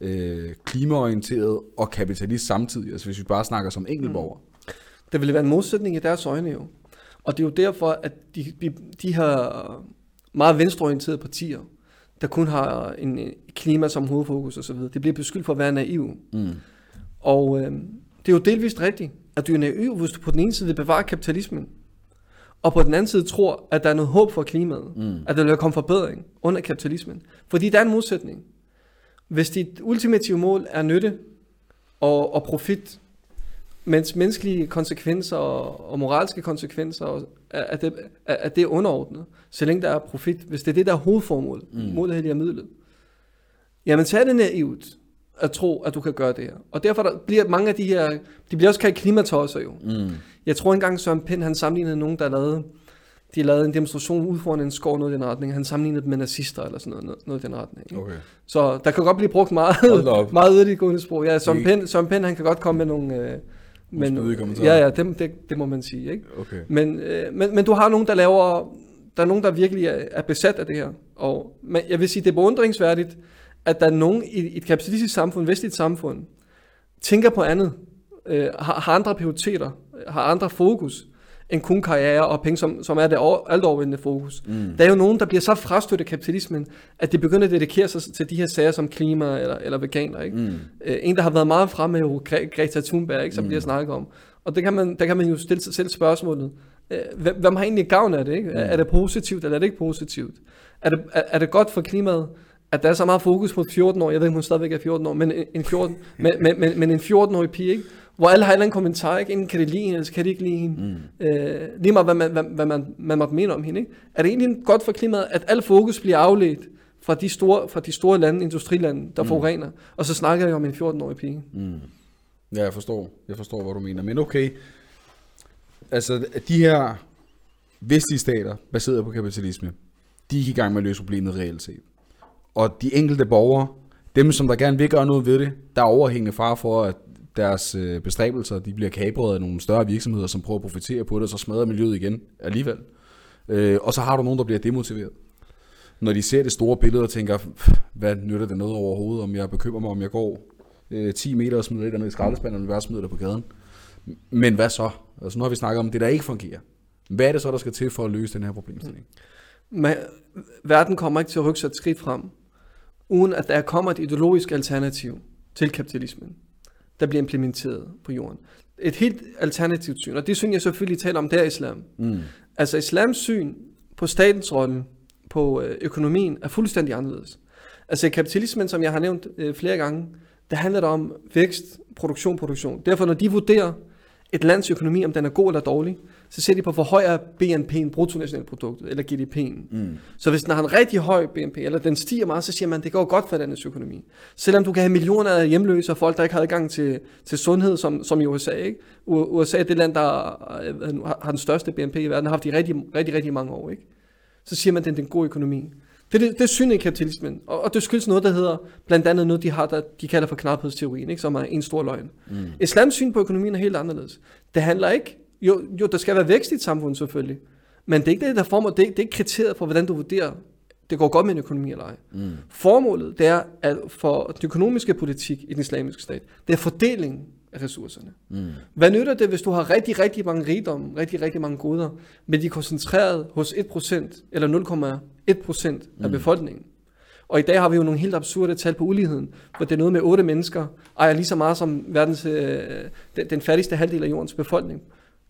øh, klimaorienteret og kapitalist samtidig, altså hvis vi bare snakker som enkeltborger. Det ville være en modsætning i deres øjne jo. Og det er jo derfor, at de, de, de her meget venstreorienterede partier, der kun har en en klima som hovedfokus osv., det bliver beskyldt for at være naiv. Mm. Og øh, det er jo delvist rigtigt, at du er naiv, hvis du på den ene side vil bevare kapitalismen, og på den anden side tror, at der er noget håb for klimaet, Mm. at der vil komme forbedring under kapitalismen. Fordi der er en modsætning. Hvis dit ultimative mål er nytte og, og profit, mens menneskelige konsekvenser og, og moralske konsekvenser er, er, det, er, er det underordnet, så længe der er profit, hvis det er det, der er hovedformålet, Mm. målet helliger midlet, jamen så er det naivt at tro, at du kan gøre det her. Og derfor der bliver mange af de her, de bliver også kaldt klimatosser jo. Mm. Jeg tror engang Søren Pind, han sammenlignede nogen, der lavede, de lavede en demonstration ude foran en skov, noget i den retning. Han sammenlignede dem med nazister eller sådan noget, noget, noget i den retning. ikke? Okay. Så der kan godt blive brugt meget, meget yderliggående sprog. Ja, Søren Pind, Søren Pind, han kan godt komme med nogle... Øh, men, ja, ja, det, det, det, må man sige. Ikke? Okay. Men, øh, men, men du har nogen, der laver... Der er nogen, der virkelig er, er besat af det her. Og men jeg vil sige, det er beundringsværdigt, at der er nogen i, i et kapitalistisk samfund, vestligt samfund, tænker på andet, øh, har, har andre prioriteter, har andre fokus, end kun karriere og penge, som, som er det over, alt overvindende fokus. Mm. Der er jo nogen, der bliver så frastødt af kapitalismen, at de begynder at dedikere sig til de her sager som klima eller, eller veganer. Ikke? Mm. Øh, en, der har været meget fremme, jo Gre- Greta Thunberg, ikke, som mm. bliver snakket om. Og det kan man, der kan man jo stille sig selv spørgsmålet. Øh, hvem, hvem har egentlig gavn af det? Ikke? Mm. Er, er det positivt, eller er det ikke positivt? Er det, er, er det godt for klimaet? at der er så meget fokus på 14 år, jeg ved ikke, hun stadigvæk er 14 år, men en, 14, men, men, men, men en 14-årig pige, ikke? Hvor alle har en eller anden kommentar, ikke? Enten kan de lide hende, eller kan de ikke lide hende. Mm. Øh, lige meget, hvad man, hvad, hvad man, man måtte mene om hende. Ikke? Er det egentlig godt for klimaet, at al fokus bliver afledt fra de store, fra de store lande, industrilande, der mm. forurener, og så snakker jeg om en 14-årig pige. Mm. Ja, jeg forstår. Jeg forstår, hvad du mener. Men okay, altså de her vestlige stater, baseret på kapitalisme, de er i gang med at løse problemet reelt set. Og de enkelte borgere, dem som der gerne vil gøre noget ved det, der er overhængende far for, at deres øh, bestræbelser de bliver kabret af nogle større virksomheder, som prøver at profitere på det, og så smadrer miljøet igen alligevel. Øh, og så har du nogen, der bliver demotiveret. Når de ser det store billede og tænker, hvad nytter det noget overhovedet, om jeg bekymrer mig, om jeg går øh, 10 meter og smider lidt ned i skraldespanden, eller hvad smider det på gaden. Men hvad så? Altså nu har vi snakket om det, der ikke fungerer. Hvad er det så, der skal til for at løse den her problemstilling? Mm. Men, verden kommer ikke til at rykke sig et skridt frem, uden at der kommer et ideologisk alternativ til kapitalismen, der bliver implementeret på jorden. Et helt alternativt syn, og det syn jeg selvfølgelig taler om, det er islam. Mm. Altså islams syn på statens rolle, på øh, økonomien, er fuldstændig anderledes. Altså kapitalismen, som jeg har nævnt øh, flere gange, det handler om vækst, produktion, produktion. Derfor når de vurderer et lands økonomi, om den er god eller dårlig, så ser de på, hvor høj er BNP'en, bruttonationalproduktet, eller GDP'en. Mm. Så hvis den har en rigtig høj BNP, eller den stiger meget, så siger man, at det går godt for landets økonomi. Selvom du kan have millioner af hjemløse og folk, der ikke har adgang til, til sundhed, som, som i USA. Ikke? USA er det land, der øh, har den største BNP i verden, har haft i rigtig, rigtig, rigtig mange år. Ikke? Så siger man, at det er en god økonomi. Det, det, det synes i kapitalismen, og, og det skyldes noget, der hedder, blandt andet noget, de har, der de kalder for knaphedsteorien, ikke? som er en stor løgn. Mm. Islams syn på økonomien er helt anderledes. Det handler ikke, jo, jo der skal være vækst i et samfund selvfølgelig, men det er ikke det, der formål, det er, det er ikke kriteriet for, hvordan du vurderer, det går godt med en økonomi eller ej. Mm. Formålet, det er, at for den økonomiske politik i den islamiske stat, det er fordeling af ressourcerne. Mm. Hvad nytter det, hvis du har rigtig, rigtig mange rigdom, rigtig, rigtig mange goder, men de er koncentreret hos 1% eller 0,1% af mm. befolkningen? Og i dag har vi jo nogle helt absurde tal på uligheden, hvor det er noget med 8 mennesker, ejer lige så meget som verdens, øh, den, den fattigste halvdel af jordens befolkning.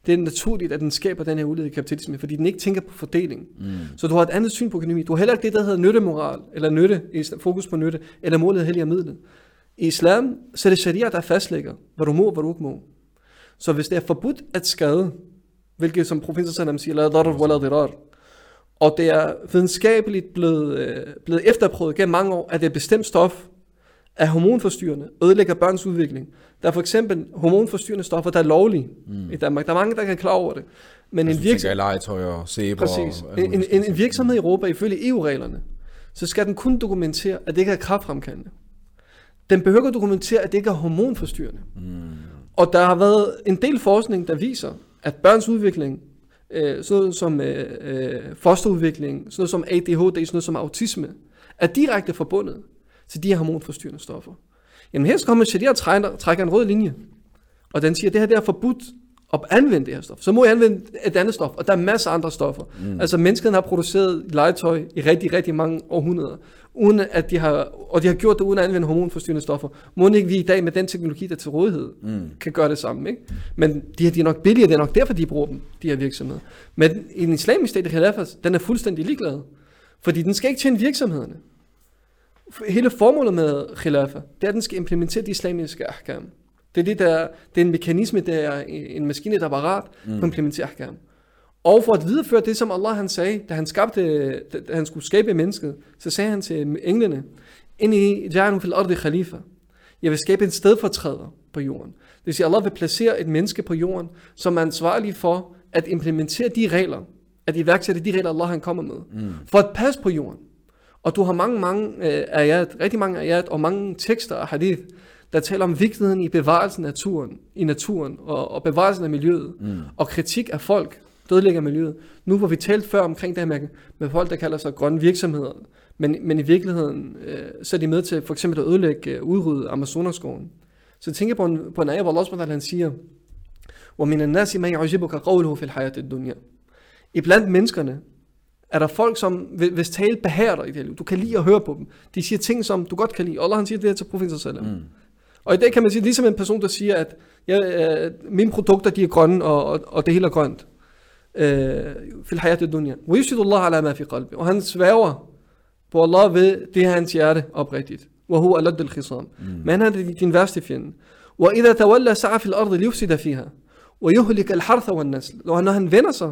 Det er naturligt, at den skaber den her ulighed i kapitalisme, fordi den ikke tænker på fordeling. Mm. Så du har et andet syn på økonomi. Du har heller ikke det, der hedder nyttemoral, eller nytte, fokus på nytte, eller målet helliger midlet. I islam, så er det sharia, der fastlægger, hvad du må og hvad du ikke må. Så hvis det er forbudt at skade, hvilket som professor Salam siger, la darar wala dirar, og det er videnskabeligt blevet, øh, blevet efterprøvet gennem mange år, at det er bestemt stof er hormonforstyrrende, ødelægger børns udvikling. Der er for eksempel hormonforstyrrende stoffer, der er lovlige mm. i Danmark. Der er mange, der kan klare over det. Men en, virksomhed, legetøj og sæber Præcis. Og en, en, en virksomhed i Europa, ifølge EU-reglerne, så skal den kun dokumentere, at det ikke er kraftfremkaldende. Den behøver at dokumentere, at det ikke er hormonforstyrrende. Mm. Og der har været en del forskning, der viser, at børns udvikling, øh, sådan noget som øh, øh, fosterudvikling, sådan noget som ADHD, sådan noget som autisme, er direkte forbundet til de her hormonforstyrrende stoffer. Jamen her kommer Sharia og trækker, trækker en rød linje, og den siger, at det her det er forbudt at anvende det her stof. Så må jeg anvende et andet stof, og der er masser af andre stoffer. Mm. Altså mennesket har produceret legetøj i rigtig, rigtig mange århundreder, uden at de har, og de har gjort det uden at anvende hormonforstyrrende stoffer. Må ikke vi i dag med den teknologi, der er til rådighed, mm. kan gøre det samme. Ikke? Men de her de er nok billigere, det er nok derfor, de bruger dem, de her virksomheder. Men i den islamiske stat, den er fuldstændig ligeglad. Fordi den skal ikke tjene virksomhederne. Hele formålet med khilafa, det er, at den skal implementere de islamiske ahkam. Det er, det, der, det er en mekanisme, det er en maskine, der er parat mm. på at implementere ahkam. Og for at videreføre det, som Allah han sagde, da han, skabte, da han skulle skabe mennesket, så sagde han til englene, Inni ja'alun fil ardi khalifa. Jeg vil skabe en stedfortræder på jorden. Det vil sige, Allah vil placere et menneske på jorden, som er ansvarlig for at implementere de regler, at iværksætte de regler, Allah han kommer med, mm. for at passe på jorden. Og du har mange, mange øh, ayat, rigtig mange ayat og mange tekster af hadith, der taler om vigtigheden i bevarelsen af naturen, i naturen og, og bevarelsen af miljøet, mm. og kritik af folk, dødelægger miljøet. Nu hvor vi talt før omkring det her med, med folk, der kalder sig grønne virksomheder, men, men i virkeligheden øh, så er de med til for eksempel at ødelægge, øh, udrydde Amazonaskoven. Så jeg tænker på en, på en ayat, hvor Allah han siger, وَمِنَ النَّاسِ مَنْ يَعْجِبُكَ قَوْلُهُ فِي الْحَيَاةِ الدُّنْيَا Iblandt menneskerne er der folk, som hvis tale behager dig i det liv. Du kan lide at høre på dem. De siger ting, som du godt kan lide. Allah han siger det her til profeten sallam. Mm. Og i dag kan man sige, ligesom en person, der siger, at ja, øh, mine produkter de er grønne, og, og, og det hele er grønt. في الحياة الدنيا ويشهد الله على ما في قلبه og han sværger på Allah ved det her hans hjerte oprigtigt وهو ألد الخصام men han er din værste fjende وإذا تولى سعى في الأرض ليفسد فيها ويهلك الحرث والنسل og når han vender sig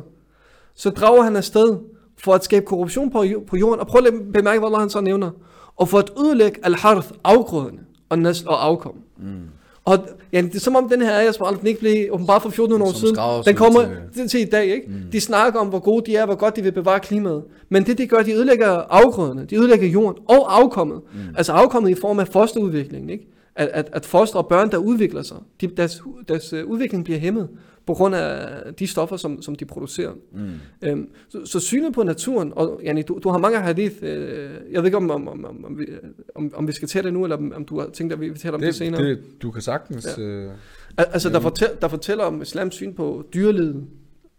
så drager han afsted for at skabe korruption på, på jorden og prøv at bemærke hvad Allah han så nævner og for at ødelægge al-harth afgrødene og nasl og afkom mm. Og ja, det er som om den her ayah, som ikke blev åbenbart for 1400 år siden, den kommer til, til i dag. Ikke? Mm. De snakker om, hvor gode de er, hvor godt de vil bevare klimaet. Men det, de gør, de ødelægger afgrøderne, de ødelægger jorden og afkommet. Mm. Altså afkommet i form af fosterudvikling. Ikke? At, at, at foster og børn, der udvikler sig, de, deres, deres øh, udvikling bliver hæmmet på grund af de stoffer, som, som de producerer. Mm. Øhm, så, så synet på naturen, og Janni, du, du har mange hadith, øh, jeg ved ikke, om, om, om, om, om, vi, om, om vi skal tage det nu, eller om, om du har tænkt, at vi vil tale om det, det senere. Det, du kan sagtens... Ja. Øh, altså, der, fortæl, der fortæller om islams syn på dyrelivet.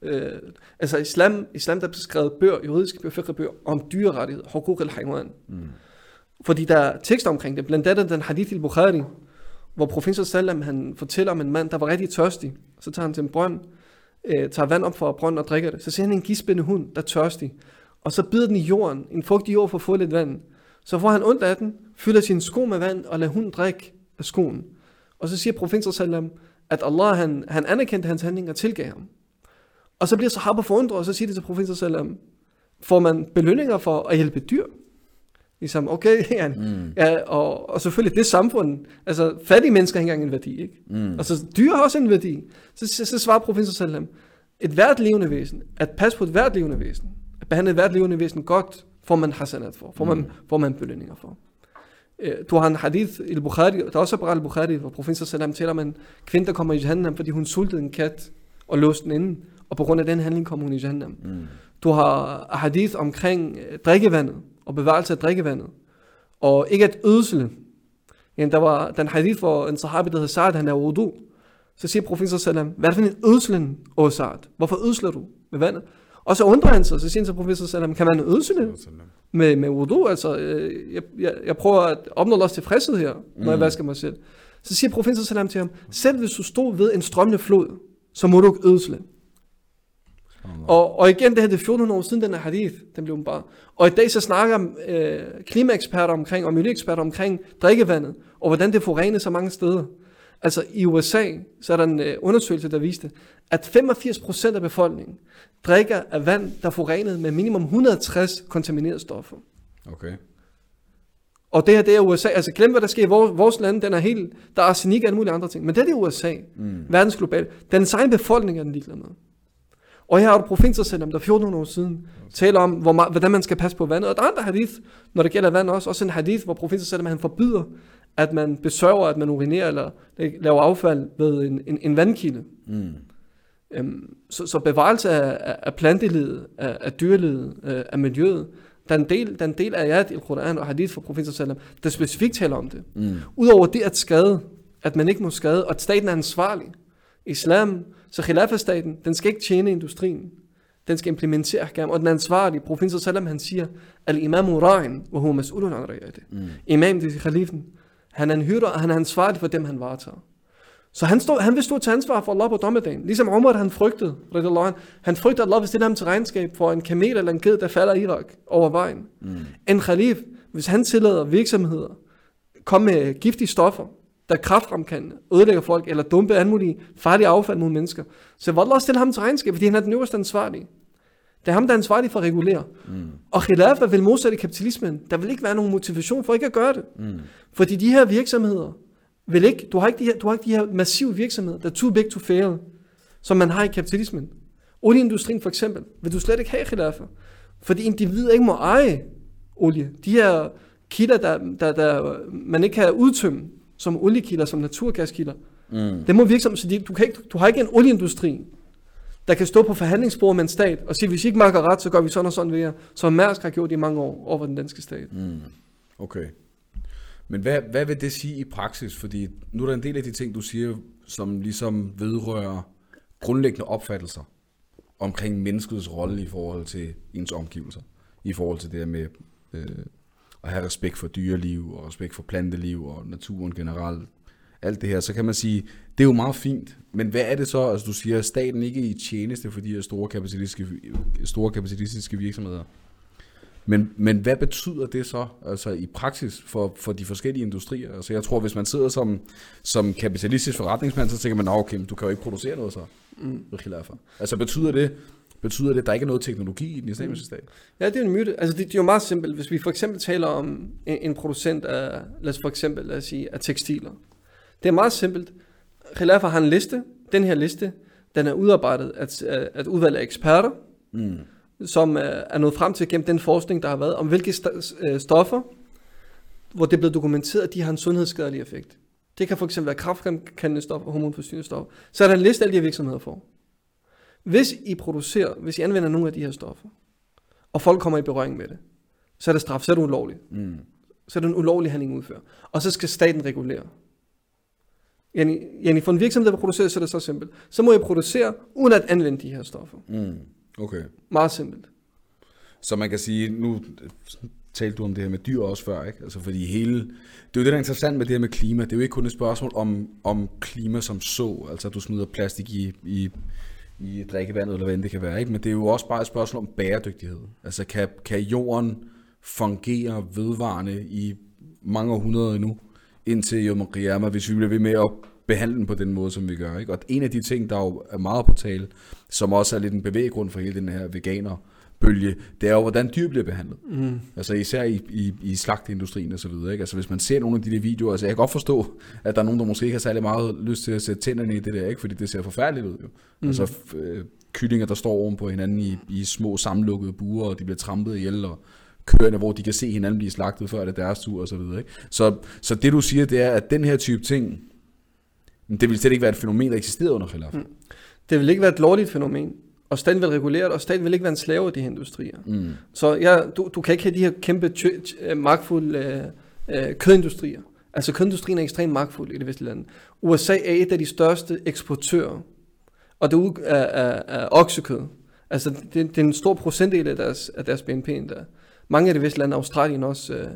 Øh, altså, islam, islam der er beskrevet bøger, juridiske bøger, bøger om dyrerettighed, hukuk al-haywan. Mm. Fordi der er tekster omkring det, blandt andet den hadith i Bukhari, hvor professor Sallam han fortæller om en mand, der var rigtig tørstig. Så tager han til en brønd, øh, tager vand op fra brønden og drikker det. Så ser han en gispende hund, der er tørstig. Og så bider den i jorden, en fugtig jord for at få lidt vand. Så får han ondt af den, fylder sin sko med vand og lader hunden drikke af skoen. Og så siger professor Sallam, at Allah han, han anerkendte hans handling og tilgav ham. Og så bliver sahaba forundret, og så siger det til professor Sallam, får man belønninger for at hjælpe dyr? Ligesom, okay, ja, mm. ja og, og selvfølgelig det samfund, altså fattige mennesker har ikke engang en værdi, ikke? Mm. Og så dyr har også en værdi. Så, så, så svarer professor Sallam, et hvert levende væsen, at passe på et hvert levende væsen, at behandle et hvert levende væsen godt, får man hasanat for, får man, mm. får man belønninger for. Øh, du har en hadith i Bukhari, der er også er Bukhari, hvor professor Sallam taler om en kvinde, der kommer i Jahannam, fordi hun sultede en kat og låste den inde, og på grund af den handling kommer hun i Jahannam. Mm. Du har hadith omkring øh, drikkevandet, og bevarelse af drikkevandet. Og ikke at ødsle. Ja, der var den hadith, hvor en sahabi, der hedder Sa'ad, han er wudu. Så siger professor sallam, hvad er det for en ødslen, åh Sa'ad? Hvorfor ødsler du med vandet? Og så undrer han sig, så siger han til professor sallam, kan man ødsle med, med wudu? Altså, øh, jeg, jeg, jeg prøver at opnå også tilfredshed her, når mm. jeg vasker mig selv. Så siger professor sallam til ham, selv hvis du stod ved en strømmende flod, så må du ikke ødsle. Og, og igen, det her det er 1400 år siden, den her hadith, den blev bare. Og i dag så snakker øh, klimaeksperter omkring, og miljøeksperter omkring drikkevandet, og hvordan det forurenes så mange steder. Altså i USA, så er der en øh, undersøgelse, der viste, at 85% af befolkningen drikker af vand, der er forurenet med minimum 160 kontaminerede stoffer. Okay. Og det her, det er USA. Altså glem, hvad der sker i vores, vores land. Den er helt, der er arsenik og alle mulige andre ting. Men det er det USA. Mm. Verdens global. Den egen befolkning er den ligeglad med. Og her har du provinsersellam, der 1400 år siden taler om, hvor meget, hvordan man skal passe på vandet. Og der er andre hadith, når det gælder vand også. Også en hadith, hvor provinsersellam han forbyder, at man besørger, at man urinerer eller laver affald ved en, en, en vandkilde. Mm. Øhm, så, så bevarelse af, af plantelivet, af, af dyrelivet, af, af miljøet, der er en del, der er en del af ayat i Koran og hadith fra provinsersellam, der specifikt taler om det. Mm. Udover det at skade, at man ikke må skade, og at staten er ansvarlig. Islam så Khilafah-staten, den skal ikke tjene industrien. Den skal implementere ahkam. Og den ansvarlige, profeten sallam, han siger, Al-imamu ra'in, wa huwa mas'ulun an ra'yati. Mm. Imam, det er khalifen. Han er en hyrder, og han er ansvarlig for dem, han varetager. Så han, stod, han vil stå til ansvar for Allah på dommedagen. Ligesom Umar, han frygtede, han, han frygtede, at Allah vil stille ham til regnskab for en kamel eller en ged, der falder i Irak over vejen. Mm. En khalif, hvis han tillader virksomheder, komme med giftige stoffer, der kraftfremkaldende, ødelægger folk, eller dumpe anmulige farlige affald mod mennesker. Så hvor også stille ham til regnskab, fordi han er den øverste ansvarlige. Det er ham, der er ansvarlig for at regulere. Mm. Og khilafa vil modsætte kapitalismen. Der vil ikke være nogen motivation for ikke at gøre det. Mm. Fordi de her virksomheder vil ikke, du har ikke de her, du har ikke de her massive virksomheder, der er too big to fail, som man har i kapitalismen. Olieindustrien for eksempel, vil du slet ikke have khilafa. Fordi individet ikke må eje olie. De her kilder, der, der, der man ikke kan udtømme, som oliekilder, som naturgaskilder. Mm. Det må virke som, så de, du, kan ikke, du har ikke en olieindustri, der kan stå på forhandlingsbordet med en stat og sige, hvis I ikke magter ret, så gør vi sådan og sådan ved jer, som Mærsk har gjort i mange år over den danske stat. Mm. Okay. Men hvad, hvad vil det sige i praksis? Fordi nu er der en del af de ting, du siger, som ligesom vedrører grundlæggende opfattelser omkring menneskets rolle i forhold til ens omgivelser. I forhold til det her med øh, at have respekt for dyreliv og respekt for planteliv og naturen generelt. Alt det her, så kan man sige, det er jo meget fint, men hvad er det så, altså du siger, at staten ikke er i tjeneste for de her store kapitalistiske, store kapitalistiske virksomheder. Men, men hvad betyder det så altså i praksis for, for de forskellige industrier? Altså jeg tror, hvis man sidder som, som kapitalistisk forretningsmand, så tænker man, okay, du kan jo ikke producere noget så. Mm. Altså betyder det, betyder det, at der ikke er noget teknologi i den islamiske stat? Ja, det er en myte. Altså det, det er jo meget simpelt. Hvis vi for eksempel taler om en, en producent af, lad os for eksempel lad os sige, af tekstiler. Det er meget simpelt. Khilafa har en liste. Den her liste, den er udarbejdet af, at udvalg af eksperter. Mm som er nået frem til gennem den forskning, der har været, om hvilke øh, stoffer, hvor det er blevet dokumenteret, at de har en sundhedsskadelig effekt. Det kan fx være kraftfremkaldende stoffer, hormonforstyrrende stoffer. Så er der en liste af alle de her virksomheder for. Hvis I producerer, hvis I anvender nogle af de her stoffer, og folk kommer i berøring med det, så er det straf, så er det ulovligt. Mm. Så er det en ulovlig handling udføre. Og så skal staten regulere. Yani, yani for en virksomhed, der producerer, så er det så simpelt. Så må jeg producere, uden at anvende de her stoffer. Mm. Okay. Meget simpelt. Så man kan sige, nu talte du om det her med dyr også før, ikke? Altså fordi hele, det er jo det, der er interessant med det her med klima. Det er jo ikke kun et spørgsmål om, om klima som så, altså at du smider plastik i, i, i drikkevandet, eller hvad det kan være, ikke? Men det er jo også bare et spørgsmål om bæredygtighed. Altså kan, kan jorden fungere vedvarende i mange århundreder endnu, indtil Yom Qiyamah, hvis vi bliver ved med at behandle den på den måde, som vi gør. Ikke? Og en af de ting, der jo er meget på tale, som også er lidt en bevæggrund for hele den her veganer bølge, det er jo, hvordan dyr bliver behandlet. Mm. Altså især i, i, i slagteindustrien og så videre. Ikke? Altså hvis man ser nogle af de der videoer, altså jeg kan godt forstå, at der er nogen, der måske ikke har særlig meget lyst til at sætte tænderne i det der, ikke? fordi det ser forfærdeligt ud jo. Mm. Altså øh, kyllinger, der står oven på hinanden i, i små sammenlukkede buer, og de bliver trampet ihjel, og køerne, hvor de kan se hinanden blive slagtet, før det er deres tur og så videre. Ikke? Så, så det du siger, det er, at den her type ting, det vil slet ikke være et fænomen, der eksisterede under khilaf. Mm. Det vil ikke være et lovligt fænomen. Og staten vil regulere det, og staten vil ikke være en slave af de her industrier. Mm. Så ja, du, du kan ikke have de her kæmpe, øh, magtfulde øh, øh, kødindustrier. Altså kødindustrien er ekstremt magtfuld i det vestlige land. USA er et af de største eksportører, og det er af, af oksekød. Altså det, det er en stor procentdel af deres, af deres BNP endda. Mange af de vestlige lande, Australien også, øh,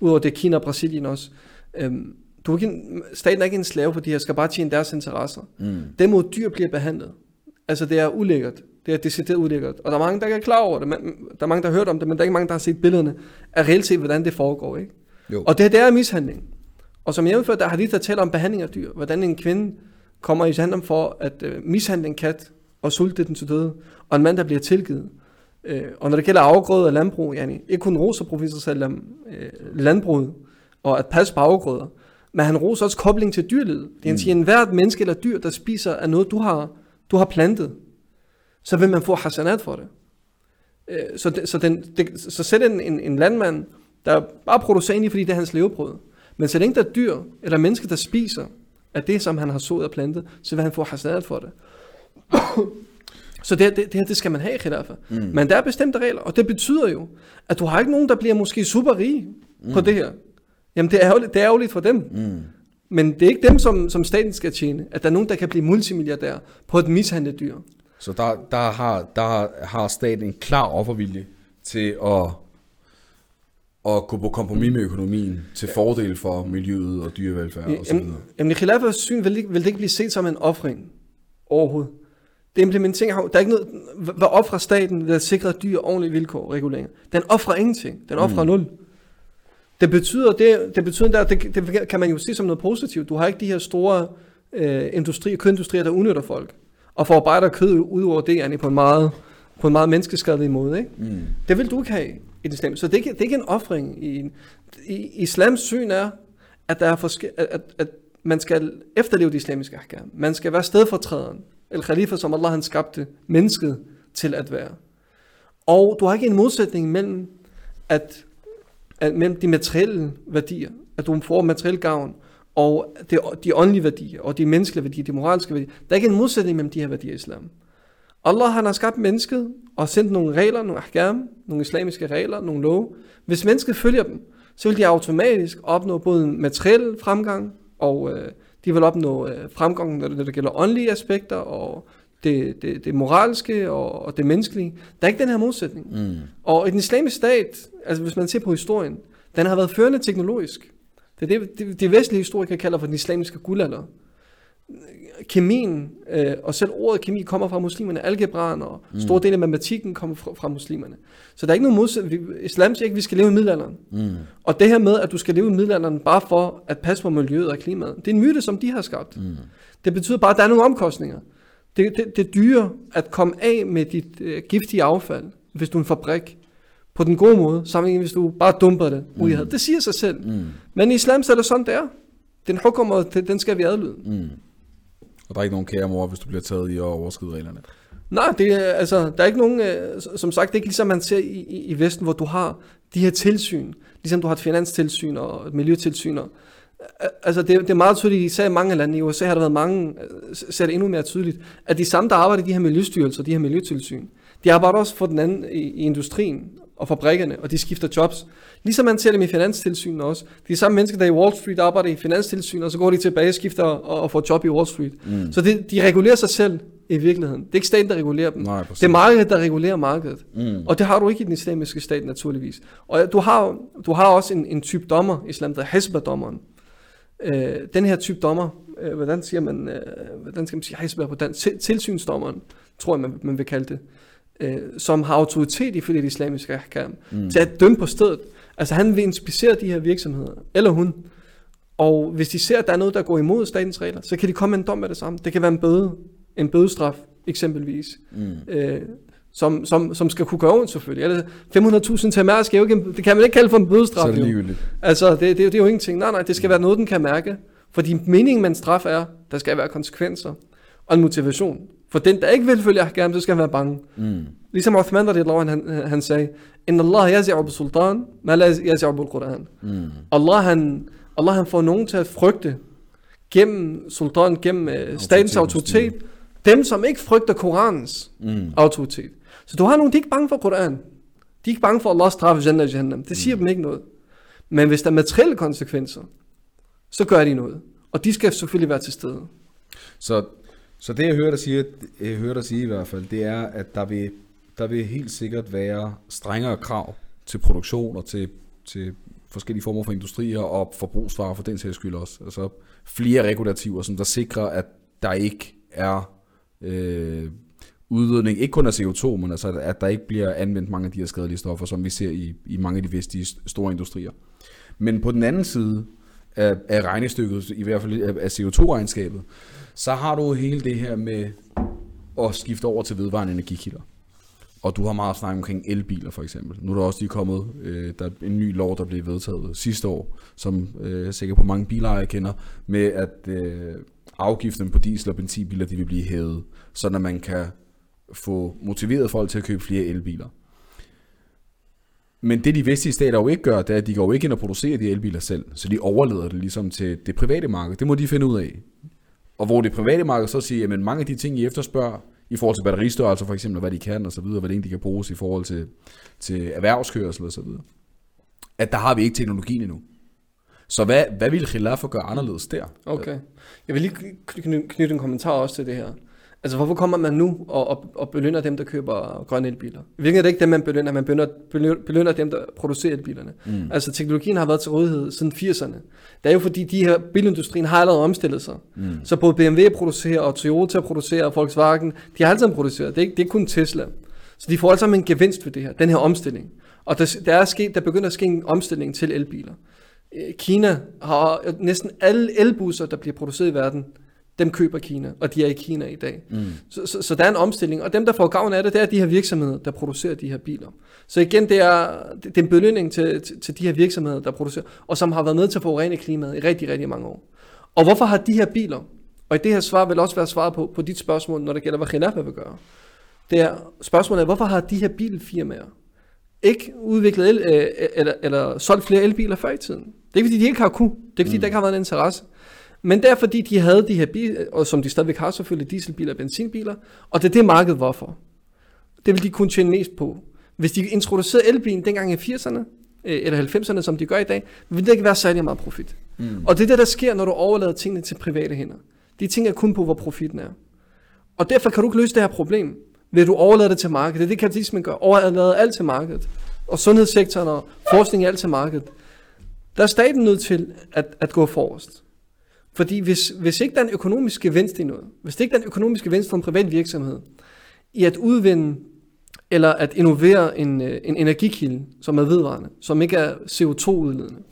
udover det Kina og Brasilien også, øh, du er ikke en, staten er ikke en slave for de her, skal bare tjene deres interesser. Mm. Den måde dyr bliver behandlet, altså det er ulækkert. Det er decideret ulækkert. Og der er mange, der ikke er klar over det. Man, der er mange, der har hørt om det, men der er ikke mange, der har set billederne af reelt set, hvordan det foregår. Ikke? Jo. Og det, det er mishandling. Og som jeg før, der har lige der talt om behandling af dyr. Hvordan en kvinde kommer i handling for at uh, mishandle en kat og sulte den til døde. Og en mand, der bliver tilgivet. Uh, og når det gælder afgrøder og landbrug, yani, ikke kun roser professor Salam, uh, landbruget og at passe på afgrøder, men han roser også kobling til dyrlivet. Det er mm. siger, hvert menneske eller dyr, der spiser af noget, du har, du har plantet, så vil man få hasanat for det. Øh, så, det, så, den, det, så selv en, en, en landmand, der bare producerer egentlig, fordi det er hans levebrød. Men så længe der er dyr eller mennesker, der spiser af det, som han har sået og plantet, så vil han få hasanat for det. Så det, det, det her, det skal man have i khilafa. Mm. Men der er bestemte regler, og det betyder jo, at du har ikke nogen, der bliver måske super rige mm. på det her. Jamen det er ærgerligt, det er ærgerligt for dem. Mm. Men det er ikke dem, som, som staten skal tjene. At der er nogen, der kan blive multimilliardær på et mishandlet dyr. Så der, der, har, der har staten en klar offervilje til at, at gå på kompromis med økonomien til fordel for miljøet og dyrevelfærd og videre. Jamen i Khilafas syn vil det, vil det ikke blive set som en offring overhovedet. Det implementering der er ikke noget, hvad offrer staten ved at sikre dyr ordentlige vilkår reguleringer? Den offrer ingenting. Den offrer mm. nul. Det betyder, det, det betyder der, det, det kan man jo sige som noget positivt. Du har ikke de her store øh, industri, kødindustrier, der udnytter folk, og forarbejder kød ud over yani, på en meget, på en meget menneskeskadelig måde. Ikke? Mm. Det vil du ikke have i det islam. Så det er, ikke, det er ikke en offring. I, i, islams syn er, at, der er forske, at, at, at man skal efterleve de islamiske ahkam. Man skal være stedfortræderen, eller khalifa, som Allah han skabte mennesket til at være. Og du har ikke en modsætning mellem at at mellem de materielle værdier, at du får materiel gavn, og de, de åndelige værdier, og de menneskelige værdier, de moralske værdier. Der er ikke en modsætning mellem de her værdier i islam. Allah han har skabt mennesket og sendt nogle regler, nogle ahkam, nogle islamiske regler, nogle love. Hvis mennesket følger dem, så vil de automatisk opnå både en materiel fremgang, og øh, de vil opnå øh, fremgang, når det, når det gælder åndelige aspekter, og det, det, det moralske og, og det menneskelige. Der er ikke den her modsætning. Mm. Og i den islamiske stat, altså hvis man ser på historien, den har været førende teknologisk. Det er det, det vestlige historikere kalder for den islamiske guldalder. Kemien, øh, og selv ordet kemi kommer fra muslimerne, algebraen og mm. store dele af matematikken kommer fra, fra muslimerne. Så der er ikke nogen modsætning. Islam siger ikke, at vi skal leve i middelalderen. Mm. Og det her med, at du skal leve i middelalderen bare for at passe på miljøet og klimaet, det er en myte, som de har skabt. Mm. Det betyder bare, at der er nogle omkostninger. Det, det, det er dyre at komme af med dit øh, giftige affald, hvis du er en fabrik, på den gode måde, sammenlignet hvis du bare dumper det ud havet. Det siger sig selv. Mm. Men i islam så er det sådan, det er. Den hukum, den skal vi adlyde. Mm. Og der er ikke nogen kære mor, hvis du bliver taget i at overskride reglerne. Nej, det er, altså, der er ikke nogen, øh, som sagt, det er ikke ligesom man ser i, i, i Vesten, hvor du har de her tilsyn, ligesom du har et finanstilsyn og et miljøtilsyn. Og, altså det, det er meget tydeligt, især i mange lande, i USA har der været mange, ser det endnu mere tydeligt, at de samme, der arbejder i de her miljøstyrelser, de her miljøtilsyn, de arbejder også for den anden i, i industrien og fabrikkerne, og de skifter jobs. Ligesom man ser dem i finanstilsynet også. De samme mennesker, der i Wall Street arbejder i finanstilsynet, og så går de tilbage og skifter og, og får job i Wall Street. Mm. Så det, de regulerer sig selv i virkeligheden. Det er ikke staten, der regulerer dem. Nej, det er markedet, der regulerer markedet. Mm. Og det har du ikke i den islamiske stat, naturligvis. Og du har, du har også en, en type dommer islam, der er Hezbollah-dommeren. Øh, den her type dommer, øh, hvordan siger man, øh, hvordan skal man sige Hezbollah på dansk? Til, tilsynsdommeren, tror jeg, man, man vil kalde det. Øh, som har autoritet ifølge det islamiske ahkam, mm. til at dømme på stedet. Altså han vil inspicere de her virksomheder, eller hun. Og hvis de ser, at der er noget, der går imod statens regler, så kan de komme med en dom med det samme. Det kan være en bøde, en bødestraf eksempelvis, mm. øh, som, som, som skal kunne gøre ondt selvfølgelig. Eller 500.000 til mærke, jo ikke, det kan man ikke kalde for en bødestraf. Så er det ligegyldigt. Altså, det, det, det er jo ingenting. Nej, nej, det skal være noget, den kan mærke. Fordi meningen med en straf er, der skal være konsekvenser og en motivation. For den, der ikke vil følge ahkam, så skal han være bange. Mm. Ligesom Uthman radiyallahu han, han sagde, Inna Allah yazi'u bi sultan, ma la yazi'u bil Quran. Mm. Allah, han, Allah han får nogen til at frygte gennem sultan, gennem uh, statens autoritet, dem som ikke frygter Koranens mm. autoritet. Så du har nogen, de er ikke bange for Koran. De er ikke bange for Allahs straf Jannah Jahannam. Det siger mm. dem ikke noget. Men hvis der er materielle konsekvenser, så gør de noget. Og de skal selvfølgelig være til stede. Så så det jeg hører dig sige, jeg hører dig sige i hvert fald, det er, at der vil, der vil helt sikkert være strengere krav til produktion og til, til forskellige former for industrier og forbrugsvarer for den sags skyld også. Altså flere regulativer, som der sikrer, at der ikke er øh, udledning, ikke kun af CO2, men altså, at der ikke bliver anvendt mange af de her skadelige stoffer, som vi ser i, i mange af de vestlige store industrier. Men på den anden side af, af regnestykket, i hvert fald af CO2-regnskabet, så har du hele det her med at skifte over til vedvarende energikilder. Og du har meget snakket omkring elbiler for eksempel. Nu er der også lige kommet øh, der er en ny lov, der blev vedtaget sidste år, som øh, sikkert på mange bilejere kender, med at øh, afgiften på diesel- og benzinbiler de vil blive hævet, så at man kan få motiveret folk til at købe flere elbiler. Men det de vestlige stater jo ikke gør, det er, at de går jo ikke ind og producerer de elbiler selv, så de overlader det ligesom til det private marked. Det må de finde ud af. Og hvor det private marked så siger, at mange af de ting, I efterspørger, i forhold til batteristørrelse for eksempel, hvad de kan og så videre, hvad det de kan bruges i forhold til, til erhvervskørsel og så videre, at der har vi ikke teknologien endnu. Så hvad, hvad vil Khilafah gøre anderledes der? Okay. Jeg vil lige knytte en kommentar også til det her. Altså, hvorfor kommer man nu og, og, og belønner dem, der køber grønne elbiler? I virkeligheden er det ikke dem, man belønner, man belønner, belønner dem, der producerer elbilerne. Mm. Altså, teknologien har været til rådighed siden 80'erne. Det er jo fordi, de her bilindustrien har allerede omstillet sig. Mm. Så både BMW producerer, og Toyota producerer, og Volkswagen, de har altid produceret. Det er, ikke, det er kun Tesla. Så de får altså en gevinst ved det her, den her omstilling. Og der, der, er sket, der begynder at ske en omstilling til elbiler. Kina har næsten alle elbusser, der bliver produceret i verden, dem køber Kina, og de er i Kina i dag. Mm. Så, så, så der er en omstilling, og dem, der får gavn af det, det er de her virksomheder, der producerer de her biler. Så igen, det er, det er en belønning til, til, til de her virksomheder, der producerer, og som har været med til at forurene klimaet i rigtig, rigtig mange år. Og hvorfor har de her biler, og i det her svar vil også være svaret på, på dit spørgsmål, når det gælder, hvad Khilafah vil gøre. Det er, spørgsmålet er, hvorfor har de her bilfirmaer ikke udviklet el, øh, eller, eller solgt flere elbiler før i tiden? Det er ikke, fordi de ikke har kunne. Det er, fordi mm. der ikke har været en interesse. Men det er fordi, de havde de her biler, og som de stadigvæk har selvfølgelig, dieselbiler og benzinbiler, og det er det markedet hvorfor. Det vil de kunne tjene mest på. Hvis de introducerede elbilen dengang i 80'erne, øh, eller 90'erne, som de gør i dag, vil det ikke være særlig meget profit. Mm. Og det er det, der sker, når du overlader tingene til private hænder. De tænker kun på, hvor profitten er. Og derfor kan du ikke løse det her problem, ved at du overlader det til markedet. Det er det, kapitalismen gør. Overlader alt til markedet. Og sundhedssektoren og forskning er alt til markedet. Der er staten nødt til at, at gå forrest. Fordi hvis, hvis ikke der er en økonomisk gevinst i noget, hvis ikke der er en økonomisk gevinst for en privat virksomhed, i at udvinde eller at innovere en, øh, en energikilde, som er vedvarende, som ikke er CO2-udledende,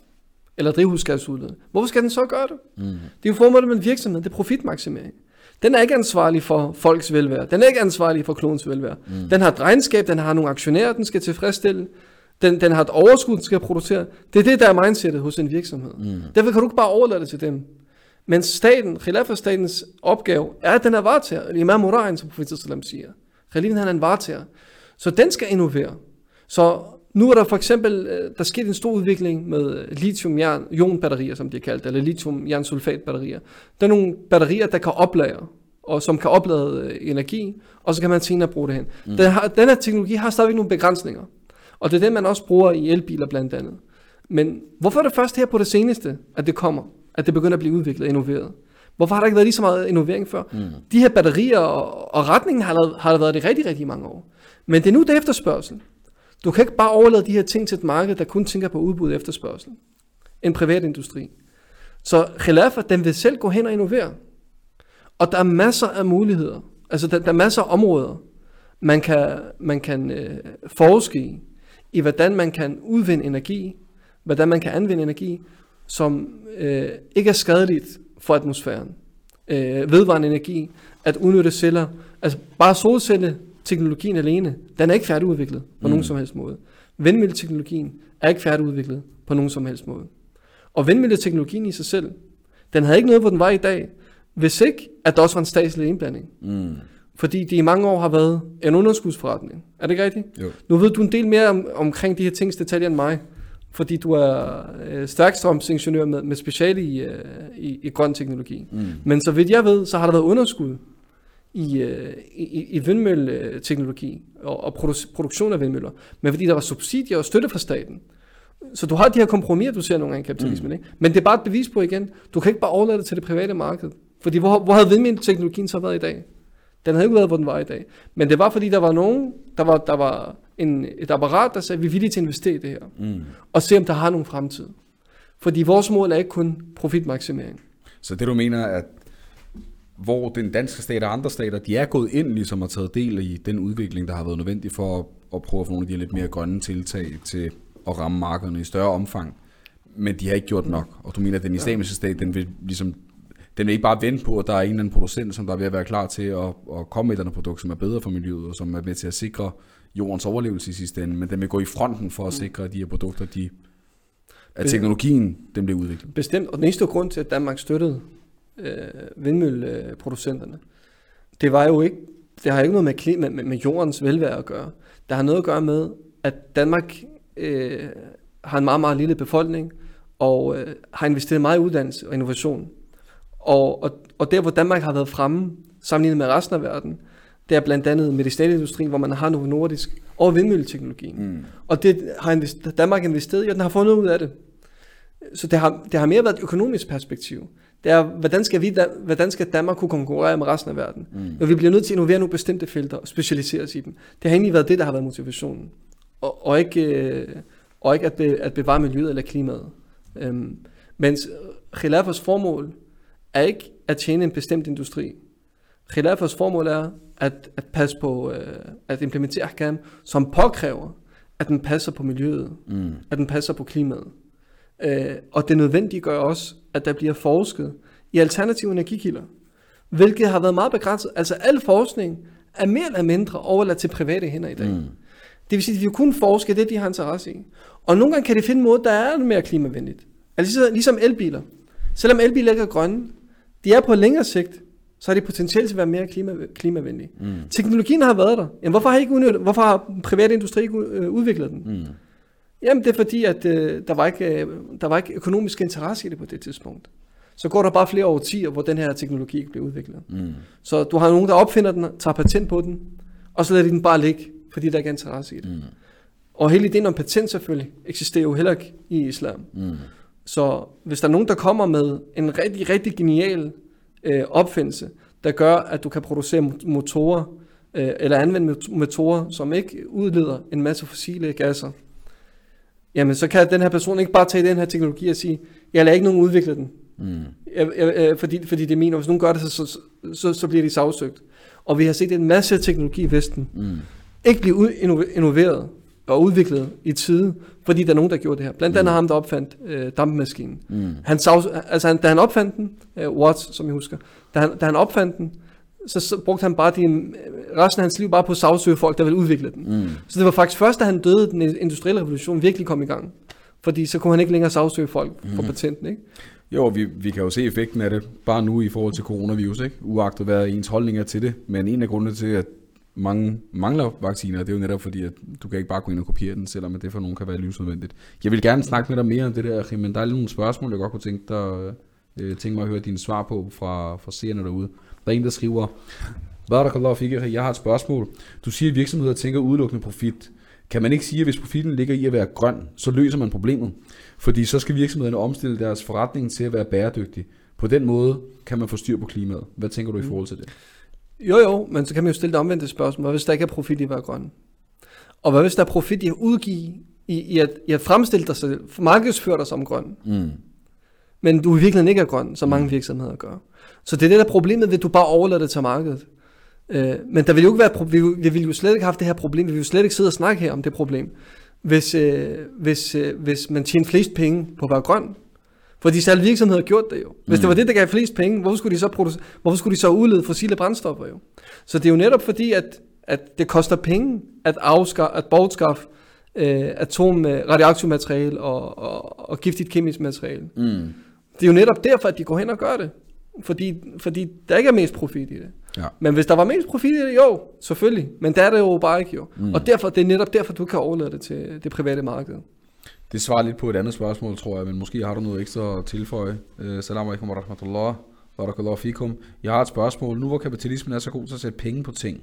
eller drivhusgasudledende, hvorfor skal den så gøre det? Mm. Det er jo formålet med en virksomhed, det er profitmaksimering. Den er ikke ansvarlig for folks velvære. Den er ikke ansvarlig for klonens velvære. Mm. Den har et regnskab, den har nogle aktionærer, den skal tilfredsstille. Den, den har et overskud, den skal producere. Det er det, der er mindsetet hos en virksomhed. Mm. Derfor kan du ikke bare overlade det til dem. Men staten, Khilafah-statens opgave, er, at den er varetager. Imam Murain, som professor Salam siger. Khalifen, han er en varetager. Så den skal innovere. Så nu er der for eksempel, øh, der sket en stor udvikling med lithium-ion-batterier, som de er kaldt, eller lithium-jern-sulfat-batterier. Der er nogle batterier, der kan oplade, og som kan oplade øh, energi, og så kan man senere bruge det hen. Mm. Den, har, den her teknologi har stadigvæk nogle begrænsninger, og det er det, man også bruger i elbiler blandt andet. Men hvorfor er det først her på det seneste, at det kommer? At det begynder at blive udviklet og innoveret? Hvorfor har der ikke været lige så meget innovering før? Mm. De her batterier og, og retningen har, har der været det rigtig, rigtig mange år. Men det er nu, det er efterspørgsel. Du kan ikke bare overlade de her ting til et marked, der kun tænker på udbud og efterspørgsel. En privat industri. Så Khilafah, den vil selv gå hen og innovere. Og der er masser af muligheder. Altså, der, der er masser af områder, man kan, man kan øh, forske i, i hvordan man kan udvinde energi, hvordan man kan anvende energi, som øh, ikke er skadeligt for atmosfæren. Øh, vedvarende energi, at udnytte celler, altså bare solcelle teknologien alene, den er ikke færdigudviklet på mm. nogen som helst måde. Vindmølleteknologien er ikke færdigudviklet på nogen som helst måde. Og vindmølleteknologien i sig selv, den havde ikke noget, hvor den var i dag, hvis ikke, at der også var en statslig indblanding. Mm. Fordi det i mange år har været en underskudsforretning. Er det ikke rigtigt? Jo. Nu ved du en del mere om, omkring de her tings detaljer end mig, fordi du er øh, stærkstrømsingeniør med, med special i, øh, i, i grøn teknologi. Mm. Men så vidt jeg ved, så har der været underskud i, øh, i, i vindmølleteknologi og, og produ- produktion af vindmøller, men fordi der var subsidier og støtte fra staten. Så du har de her kompromiser, du ser nogle gange i kapitalismen. Mm. Ikke? Men det er bare et bevis på igen, du kan ikke bare overlade det til det private marked. Fordi hvor, hvor havde vindmølleteknologien så været i dag? Den havde ikke været, hvor den var i dag. Men det var, fordi der var nogen, der var, der var en, et apparat, der sagde, vi er villige til at investere i det her. Mm. Og se, om der har nogen fremtid. Fordi vores mål er ikke kun profitmaksimering. Så det du mener, at hvor den danske stat og andre stater, de er gået ind ligesom og taget del i den udvikling, der har været nødvendig for at, at prøve at få nogle af de lidt mere grønne tiltag til at ramme markederne i større omfang. Men de har ikke gjort nok. Og du mener, at den islamiske stat, den vil ligesom den vil ikke bare vente på, at der er en eller anden producent, som der er ved at være klar til at, at komme med et eller andet produkt, som er bedre for miljøet, og som er med til at sikre jordens overlevelse i sidste ende, men den vil gå i fronten for at sikre, at de her produkter, de, at teknologien, den bliver udviklet. Bestemt, og den eneste grund til, at Danmark støttede øh, vindmølleproducenterne, det var jo ikke, det har ikke noget med, klima, med, med jordens velvære at gøre. Det har noget at gøre med, at Danmark øh, har en meget, meget lille befolkning, og øh, har investeret meget i uddannelse og innovation. Og, og, og der, hvor Danmark har været fremme, sammenlignet med resten af verden, det er blandt andet medicinalindustrien, hvor man har noget nordisk, og vindmølleteknologien. Mm. Og det har Danmark investeret i, og den har fundet ud af det. Så det har, det har mere været et økonomisk perspektiv. Det er, hvordan skal, vi, hvordan skal Danmark kunne konkurrere med resten af verden? Mm. Når vi bliver nødt til at innovere nogle bestemte felter og specialisere os i dem. Det har egentlig været det, der har været motivationen. Og, og ikke, øh, og ikke at, be, at bevare miljøet eller klimaet. Øhm, mens Khilafas formål er ikke at tjene en bestemt industri. Khilafas formål er at, at passe på, øh, at implementere ahkam, som påkræver, at den passer på miljøet, mm. at den passer på klimaet. Øh, og det nødvendige gør også, at der bliver forsket i alternative energikilder, hvilket har været meget begrænset. Altså al forskning er mere eller mindre overladt til private hænder i dag. Mm. Det vil sige, at vi kun forske det, de har interesse i. Og nogle gange kan de finde en måde, der er mere klimavenligt. Altså ligesom elbiler. Selvom elbiler ikke er grønne, de er på længere sigt, så har de potentiale til at være mere klima, klimavenlige. Mm. Teknologien har været der. Jamen, hvorfor har, I ikke udnyttet, hvorfor har private industri ikke øh, udviklet den? Mm. Jamen, det er fordi, at øh, der, var ikke, øh, der var ikke økonomisk interesse i det på det tidspunkt. Så går der bare flere årtier, hvor den her teknologi ikke bliver udviklet. Mm. Så du har nogen, der opfinder den, tager patent på den, og så lader de den bare ligge, fordi der ikke er interesse i det. Mm. Og hele ideen om patent selvfølgelig eksisterer jo heller ikke i islam. Mm. Så hvis der er nogen, der kommer med en rigtig, rigtig genial øh, opfindelse, der gør, at du kan producere mo- motorer, øh, eller anvende mot- motorer, som ikke udleder en masse fossile gasser, jamen så kan den her person ikke bare tage den her teknologi og sige, jeg lader ikke nogen udvikle den, Mm. jeg, jeg, jeg, fordi, fordi det er og hvis nogen gør det, så, så, så, så bliver de sagsøgt. Og vi har set en masse teknologi i Vesten, Mm. ikke blive ud- inno- innoveret og udviklet i tide, fordi der er nogen, der gjorde det her. Blandt andet ham, der opfandt øh, dampmaskinen. Mm. Han altså han, da han opfandt den, øh, Watts, som jeg husker, da han, da han opfandt den, så, så brugte han bare de, øh, resten af hans liv bare på at sagsøge folk, der ville udvikle den. Mm. Så det var faktisk først, da han døde, den industrielle revolution virkelig kom i gang. Fordi så kunne han ikke længere sagsøge folk for patenten, ikke? Jo, vi, vi kan jo se effekten af det bare nu i forhold til coronavirus, ikke? Uagtet hvad ens holdning er til det. Men en af grundene til, at mange mangler vacciner, det er jo netop fordi, at du kan ikke bare gå ind og kopiere den, selvom at det for nogen kan være livsnødvendigt. Jeg vil gerne snakke med dig mere om det der, men der er lige nogle spørgsmål, jeg godt kunne tænke, dig, øh, tænke mig at høre dine svar på fra, fra seerne derude. Der er en, der skriver, Barakallahu fik, jeg har et spørgsmål. Du siger, at virksomheder tænker udelukkende profit. Kan man ikke sige, at hvis profitten ligger i at være grøn, så løser man problemet? Fordi så skal virksomhederne omstille deres forretning til at være bæredygtig. På den måde kan man få styr på klimaet. Hvad tænker du i forhold til det? Jo jo, men så kan man jo stille det omvendte spørgsmål. Hvad hvis der ikke er profit i at være grøn? Og hvad hvis der er profit i at udgive, i, i, at, i at fremstille dig selv, markedsføre dig som grøn, Mm. men du i virkeligheden ikke er grøn, som mange virksomheder gør. Så det er det der er problemet, ved at du bare overlader det til markedet. Øh, men der vil jo ikke være, vi, vi ville jo slet ikke have haft det her problem, vi ville jo slet ikke sidde og snakke her om det problem, hvis, øh, hvis, øh, hvis man tjener flest penge på at være grøn. Fordi så alle virksomheder har gjort det jo. Hvis det var det, der gav flest penge, hvorfor skulle de så, produce, hvorfor skulle de så udlede fossile brændstoffer jo? Så det er jo netop fordi, at, at det koster penge at, afskaffe, at bortskaffe øh, atom, øh, radioaktivt materiale og, og, og giftigt kemisk materiale. Mm. Det er jo netop derfor, at de går hen og gør det. Fordi, fordi der ikke er mest profit i det. Ja. Men hvis der var mest profit i det, jo, selvfølgelig. Men der er det jo bare ikke jo. Mm. Og derfor, det er netop derfor, du kan overlade det til det private marked. Det svarer lidt på et andet spørgsmål, tror jeg, men måske har du noget ekstra at tilføje. Uh, salam alaikum wa rahmatullah. Barakallahu fikum. Jeg har et spørgsmål. Nu hvor kapitalismen er så god til at sætte penge på ting,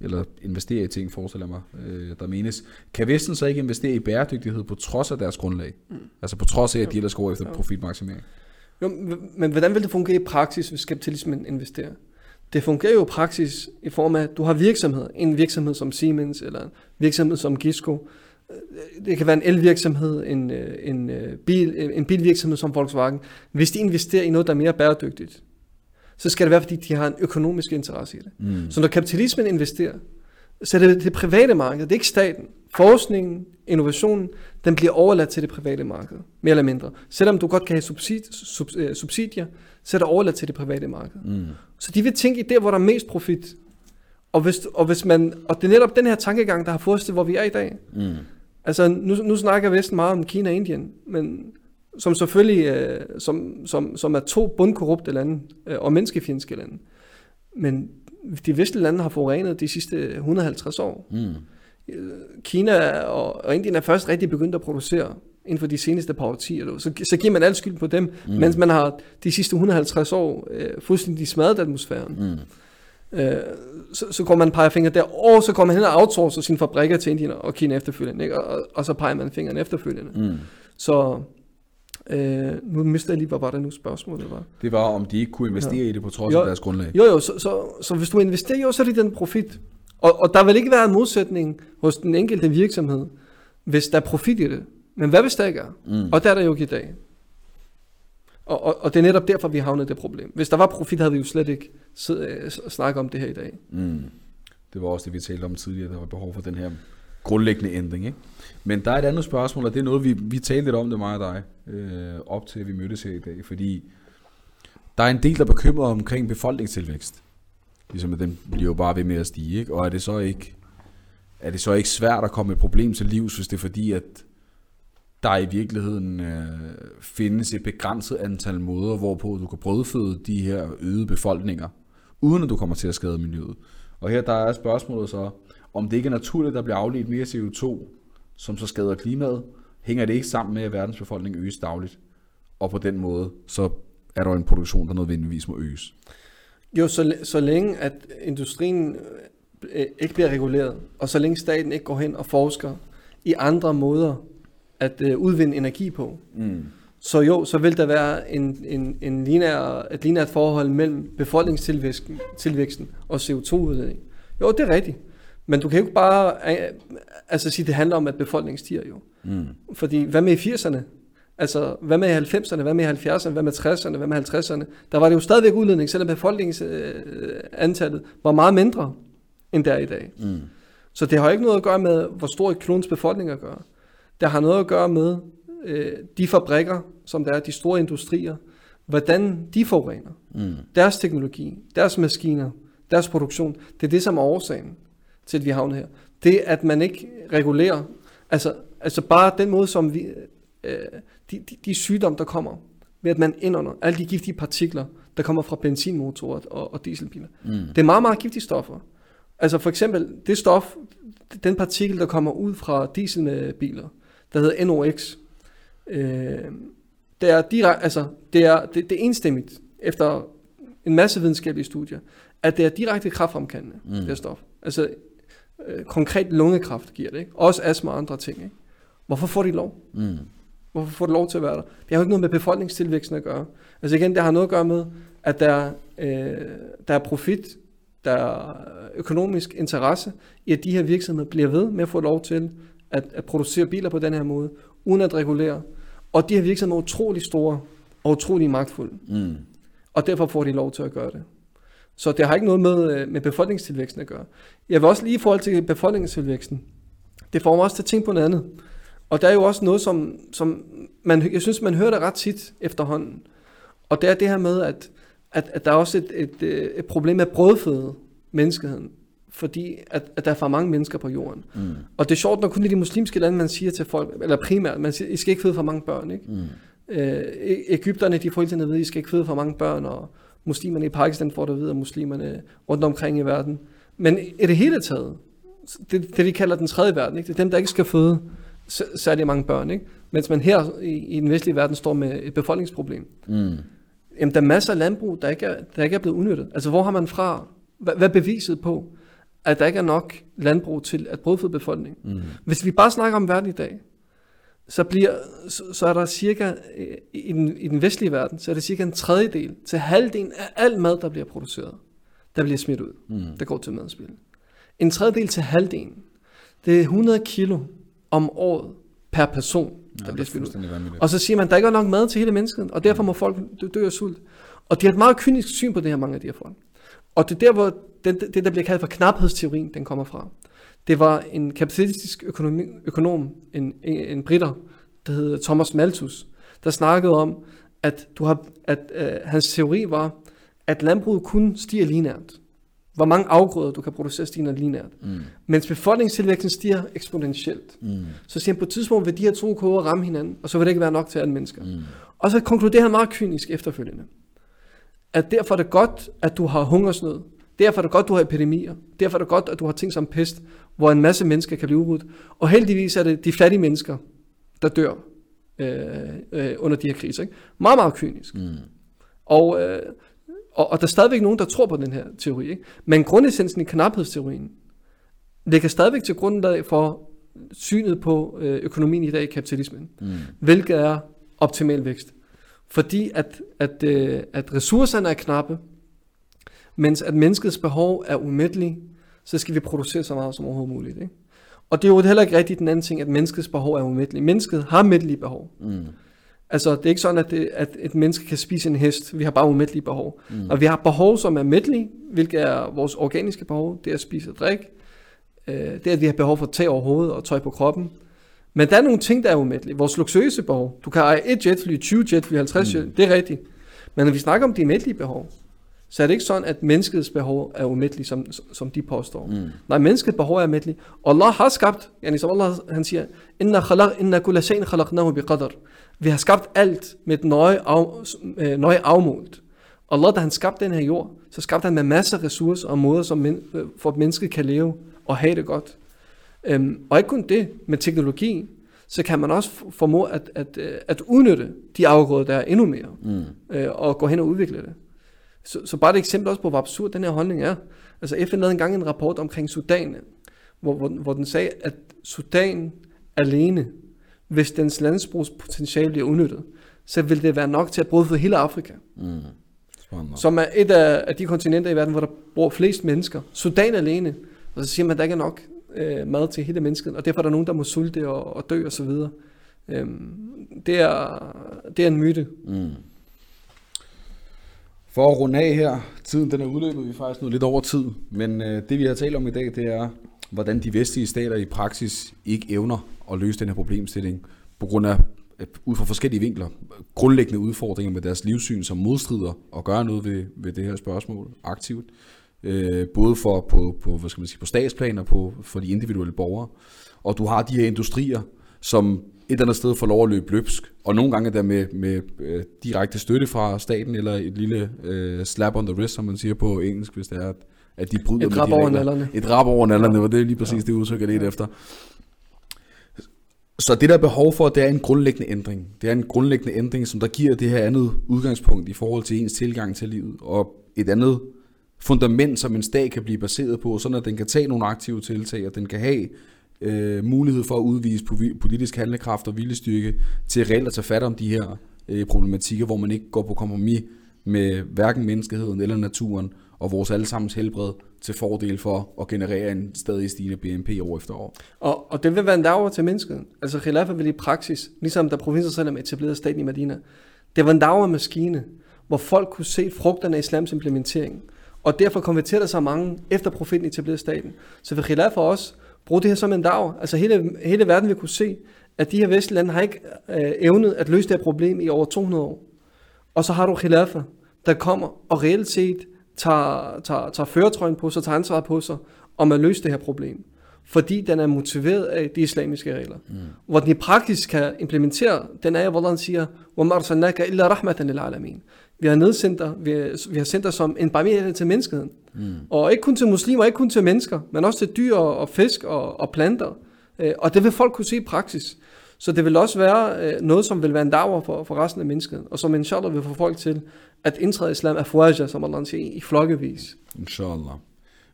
eller investere i ting, forestiller mig, øh, der menes. Kan Vesten så ikke investere i bæredygtighed på trods af deres grundlag? Mm. Altså på trods af, at de ellers går efter profitmaksimering? Jo, men- men hvordan vil det fungere i praksis, hvis kapitalismen investerer? Det fungerer jo i praksis i form af, at du har virksomheder. En virksomhed som Siemens, eller en virksomhed som Gisco. Øh, Det kan være en elvirksomhed, en, øh, en, øh, bil, en bilvirksomhed som Volkswagen. Hvis de investerer i noget, der er mere bæredygtigt, så skal det være, fordi de har en økonomisk interesse i det. Mm. Så når kapitalismen investerer, så er det det private marked, det er ikke staten. Forskningen, innovationen, den bliver overladt til det private marked, mere eller mindre. Selvom du godt kan have subsid- sub, subsidier, så er det overladt til det private marked. Mm. Så de vil tænke i der, hvor der er mest profit. Og, hvis, og, hvis man, og det er netop den her tankegang, der har fået os til, hvor vi er i dag. Mm. Altså, nu, nu snakker Vesten meget om Kina og Indien, men som selvfølgelig øh, som, som, som er to bundkorrupte lande øh, og menneskefjendske lande. Men de vestlige lande har forurenet de sidste 150 år. Mm. Kina og, og Indien er først rigtig begyndt at producere inden for de seneste par årtier. Så, så giver man al skyld på dem, mm. mens man har de sidste 150 år øh, fuldstændig smadret atmosfæren. Mm. Øh, så, så går man peger fingre der, og så går man hen og outsourcer sine fabrikker til Indien og Kina efterfølgende, ikke? Og, og så peger man fingeren efterfølgende. Mm. Så øh, nu mister jeg lige, hvad var det nu spørgsmålet var? Det var, om de ikke kunne investere ja. i det på trods Jo. af deres grundlag. Jo jo, så, så, så hvis du investerer, jo, så er det den profit. Og, og der vil ikke være en modsætning hos den enkelte virksomhed, hvis der er profit i det. Men hvad hvis der ikke er? Mm. Og der er der jo ikke i dag. Og, og, og det er netop derfor, vi havnede i det problem. Hvis der var profit, havde vi jo slet ikke øh, snakket om det her i dag. Mm. Det var også det, vi talte om tidligere, der var behov for den her grundlæggende ændring. Ikke? Men der er et andet spørgsmål, og det er noget, vi, vi talte lidt om det, mig og dig, øh, op til at vi mødtes her i dag, fordi der er en del, der bekymrer omkring befolkningstilvækst. Ligesom at den bliver jo bare ved med at stige, ikke? og er det så ikke, er det så ikke svært at komme et problem til livs, hvis det er fordi, at der i virkeligheden øh, findes et begrænset antal måder, hvorpå du kan brødføde de her øgede befolkninger, uden at du kommer til at skade miljøet. Og her der er spørgsmålet så, om det ikke er naturligt, at der bliver afledt mere CO2, som så skader klimaet, hænger det ikke sammen med, at verdens befolkning øges dagligt, og på den måde, så er der en produktion, der nødvendigvis må øges. Jo, så, så længe at industrien øh, ikke bliver reguleret, og så længe staten ikke går hen og forsker i andre måder at øh, udvinde energi på, Mm. Så jo, så vil der være en, en, en lineær, et lineært forhold mellem befolkningstilvæksten tilvæksten og CO2-udledning. Jo, det er rigtigt. Men du kan jo ikke bare øh, altså sige, at det handler om, at befolkningen stiger jo. Mm. Fordi hvad med i 80'erne? Altså, hvad med i 90'erne, hvad med i 70'erne, hvad med 60'erne, hvad med 50'erne? Der var det jo stadigvæk udledning, selvom befolkningsantallet øh, var meget mindre, end der i dag. Mm. Så det har ikke noget at gøre med, hvor stor et klons befolkning at gøre. Det har noget at gøre med øh, de fabrikker, som der er, de store industrier, hvordan de forurener. Mm. Deres teknologi, deres maskiner, deres produktion, det er det, som er årsagen til, at vi havner her. Det, at man ikke regulerer, altså, altså bare den måde, som vi, øh, de, de, de sygdomme, der kommer, ved at man indånder alle de giftige partikler, der kommer fra benzinmotorer og, og dieselbiler. Mm. Det er meget, meget giftige stoffer. Altså for eksempel det stof, den partikel, der kommer ud fra dieselbiler, der hedder NOx, øh, det er direkte, altså det er, det, det er enstemmigt efter en masse videnskabelige studier, at det er direkte kraftfremkaldende, mm. det stof. Altså øh, konkret lungekræft giver det, ikke? Også astma og andre ting, ikke? Hvorfor får de lov? Mm. Hvorfor får det lov til at være der? Det har jo ikke noget med befolkningstilvæksten at gøre. Altså igen, det har noget at gøre med, at der, øh, der er profit, der er økonomisk interesse i, at de her virksomheder bliver ved med at få lov til at, at producere biler på den her måde, uden at regulere. Og de her virksomheder er utrolig store og utrolig magtfulde. Mm. Og derfor får de lov til at gøre det. Så det har ikke noget med, øh, med befolkningstilvæksten at gøre. Jeg vil også lige i forhold til befolkningstilvæksten, det får mig også til at tænke på noget andet. Og der er jo også noget, som, som man, jeg synes, man hører det ret tit efterhånden. Og det er det her med, at, at, at der er også et, et, øh, et problem med brødføde menneskeheden. Fordi at, at der er for mange mennesker på jorden. Mm. Og det er sjovt, når kun i de muslimske lande, man siger til folk, eller primært, man siger, I skal ikke føde for mange børn. Ikke? Mm. Øh, Ægypterne, de får hele tiden at vide, I skal ikke føde for mange børn, og muslimerne i Pakistan får det at vide, og muslimerne rundt omkring i verden. Men i det hele taget, det, det de kalder den tredje verden, ikke? det er dem, der ikke skal føde særlig mange børn, ikke? mens man her i, i den vestlige verden står med et befolkningsproblem. Mm. Jamen, der er masser af landbrug, der ikke er, der ikke er blevet udnyttet. Altså, hvor har man fra, hvad, hvad er beviset på, at der ikke er nok landbrug til at brødføde befolkningen? Mm. Hvis vi bare snakker om verden i dag, så, bliver, så, så er der cirka, i den, i den vestlige verden, så er det cirka en tredjedel til halvdelen af al mad, der bliver produceret, der bliver smidt ud, mm. der går til madspil. En tredjedel til halvdelen. Det er 100 kilo om året per person, der ja, bliver smidt ud. Og så siger man, at der ikke er nok mad til hele mennesket, og derfor må folk dø af sult. Og de har et meget kynisk syn på det her, mange af de her folk. Og det er der, hvor det, det der bliver kaldt for knaphedsteorien, den kommer fra. Det var en kapitalistisk økonomi, økonom, en, en, en britter, der hed Thomas Malthus, der snakkede om, at, du har, at øh, hans teori var, at landbruget kun stiger lineært hvor mange afgrøder du kan producere stiger lineært. Mm. Mens befolkningstilvæksten stiger eksponentielt. Mm. Så siger han, på et tidspunkt vil de her to kurver ramme hinanden, og så vil det ikke være nok til alle mennesker. Mm. Og så konkluderer han meget kynisk efterfølgende, at derfor er det godt, at du har hungersnød. Derfor er det godt, at du har epidemier. Derfor er det godt, at du har ting som pest, hvor en masse mennesker kan blive udryddet. Og heldigvis er det de fattige mennesker, der dør øh, øh, under de her kriser. Ikke? Meget, meget kynisk. Mm. Og øh, og, og der er stadigvæk nogen, der tror på den her teori. Ikke? Men grundessensen i knaphedsteorien ligger stadigvæk til grundlag for synet på øh, økonomien i dag i kapitalismen. Mm. Hvilket er optimal vækst. Fordi at, at, øh, at ressourcerne er knappe, mens at menneskets behov er umættelige, så skal vi producere så meget som overhovedet muligt. Ikke? Og det er jo heller ikke rigtigt den anden ting, at menneskets behov er umættelige. Mennesket har mættelige behov. Mm. Altså, det er ikke sådan, at, det, at et menneske kan spise en hest. Vi har bare umættelige behov. Mm. Og vi har behov, som er mættelige, hvilket er vores organiske behov. Det er at spise og drikke. Øh, det er, at vi har behov for tag over hovedet og tøj på kroppen. Men der er nogle ting, der er umættelige. Vores luksuriøse behov. Du kan eje et jetfly, 20 jetfly, 50 mm. jet. Det er rigtigt. Men når vi snakker om de mættelige behov, så er det ikke sådan, at menneskets behov er umættelige, som, som de påstår. Mm. Nej, menneskets behov er umættelige. Og Allah har skabt, yani som Allah han siger, Inna, khalaq, inna kulla shayin khalaqnahu bi qadar. Vi har skabt alt med et nøje, af, øh, nøje afmålt. Allah, da han skabte den her jord, så skabte han med masser af ressourcer og måder, som men, øh, for at mennesket kan leve og have det godt. Øhm, og ikke kun det, med teknologi, så kan man også formå at, at, øh, at udnytte de afgrøder, der er endnu mere, mm. øh, og gå hen og udvikle det. Så, så bare et eksempel også på, hvor absurd den her holdning er. Altså FN lavede engang en rapport omkring Sudan, hvor, hvor, hvor den sagde, at Sudan alene hvis dens landbrugspotentiale bliver udnyttet, så vil det være nok til at brødføde hele Afrika. Mm. Spændende. Som er et af, af de kontinenter i verden, hvor der bor flest mennesker. Sudan alene. Og så siger man, at der ikke er nok øh, mad til hele mennesket, og derfor er der nogen, der må sulte og, og dø og så videre. Øhm, det, er, det er en myte. Mm. For at runde af her, tiden den er udløbet, vi er faktisk nu lidt over tid, men øh, det vi har talt om i dag, det er, hvordan de vestlige stater i praksis ikke evner at løse den her problemstilling, på grund af, øh, ud fra forskellige vinkler, grundlæggende udfordringer med deres livssyn, som modstrider og gør noget ved, ved det her spørgsmål aktivt, øh, både for, på, på, hvad skal man sige, på statsplan og på, for de individuelle borgere. Og du har de her industrier, som et eller andet sted får lov at løbe løbsk, og nogle gange der med, med øh, direkte støtte fra staten, eller et lille øh, slap on the wrist, som man siger på engelsk, hvis det er, at, de bryder Et med de over nallerne. Et rap over nallerne, og det er lige præcis ja. det udtryk, jeg lidt efter. Så det der er behov for, det er en grundlæggende ændring. Det er en grundlæggende ændring, som der giver det her andet udgangspunkt i forhold til ens tilgang til livet, og et andet fundament, som en stat kan blive baseret på, sådan at den kan tage nogle aktive tiltag, og den kan have øh, mulighed for at udvise politisk handlekraft og viljestyrke til reelt at tage fat om de her øh, problematikker, hvor man ikke går på kompromis med hverken menneskeheden eller naturen og vores allesammens helbred til fordel for at generere en stadig stigende BNP år efter år. Og, og det vil være en dagver til mennesket. Altså Khilafah vil i praksis, ligesom da provinsen etablerede staten i Medina, det var en dagvermaskine, hvor folk kunne se frugterne af islams implementering. Og derfor konverterede sig mange efter profeten etablerede staten. Så vil Khilafah også bruge det her som en dagver. Altså hele, hele verden vil kunne se, at de her vestlige lande har ikke øh, evnet at løse det her problem i over 200 år. Og så har du Khilafah, der kommer og reelt set tager, tager, tager føretrøjen på sig, tager ansvaret på sig, om at løse det her problem. Fordi den er motiveret af de islamiske regler. Mm. Hvor den i praksis kan implementere, den er, hvor han siger, وَمَا أَرْسَلْنَاكَ إِلَّا رَحْمَةً لِلْعَالَمِينَ vi har nedsendt dig, vi har, vi har sendt dig som en barmhjertighed til menneskeheden. Mm. Og ikke kun til muslimer, ikke kun til mennesker, men også til dyr og, fisk og, og planter. Øh, Og det vil folk kunne se i praksis. Så det vil også være øh, noget, som vil være en dagver for, for resten af mennesket, og som inshallah vil få folk til at indtræde islam afwaja, som Allah siger, i flokkevis. Inshallah.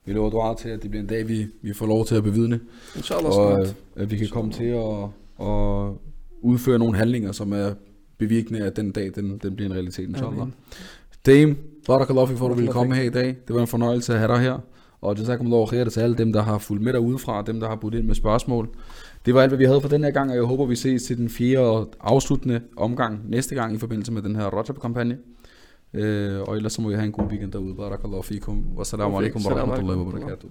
Vi lover dua til, at det bliver en dag, vi, vi får lov til at bevidne, Inshallah og snart. øh, at vi kan komme til at, at udføre nogle handlinger, som er bevirkende, at den dag, den, den bliver en realitet, inshallah. Dame, barakallahu for, at du ville komme her i dag. Det var en fornøjelse at have dig her. Og jazakumullahu khair til alle dem, der har fulgt med derudefra, og dem, der har budt ind med spørgsmål. Det var alt, hvad vi havde for den her gang, og jeg håber, vi ses til den fjerde og afsluttende omgang næste gang i forbindelse med den her Rajab-kampagne. Øh, og ellers så må vi have en god weekend derude. Barakallahu fikum. Wassalamu alaikum wa rahmatullahi wa barakatuh.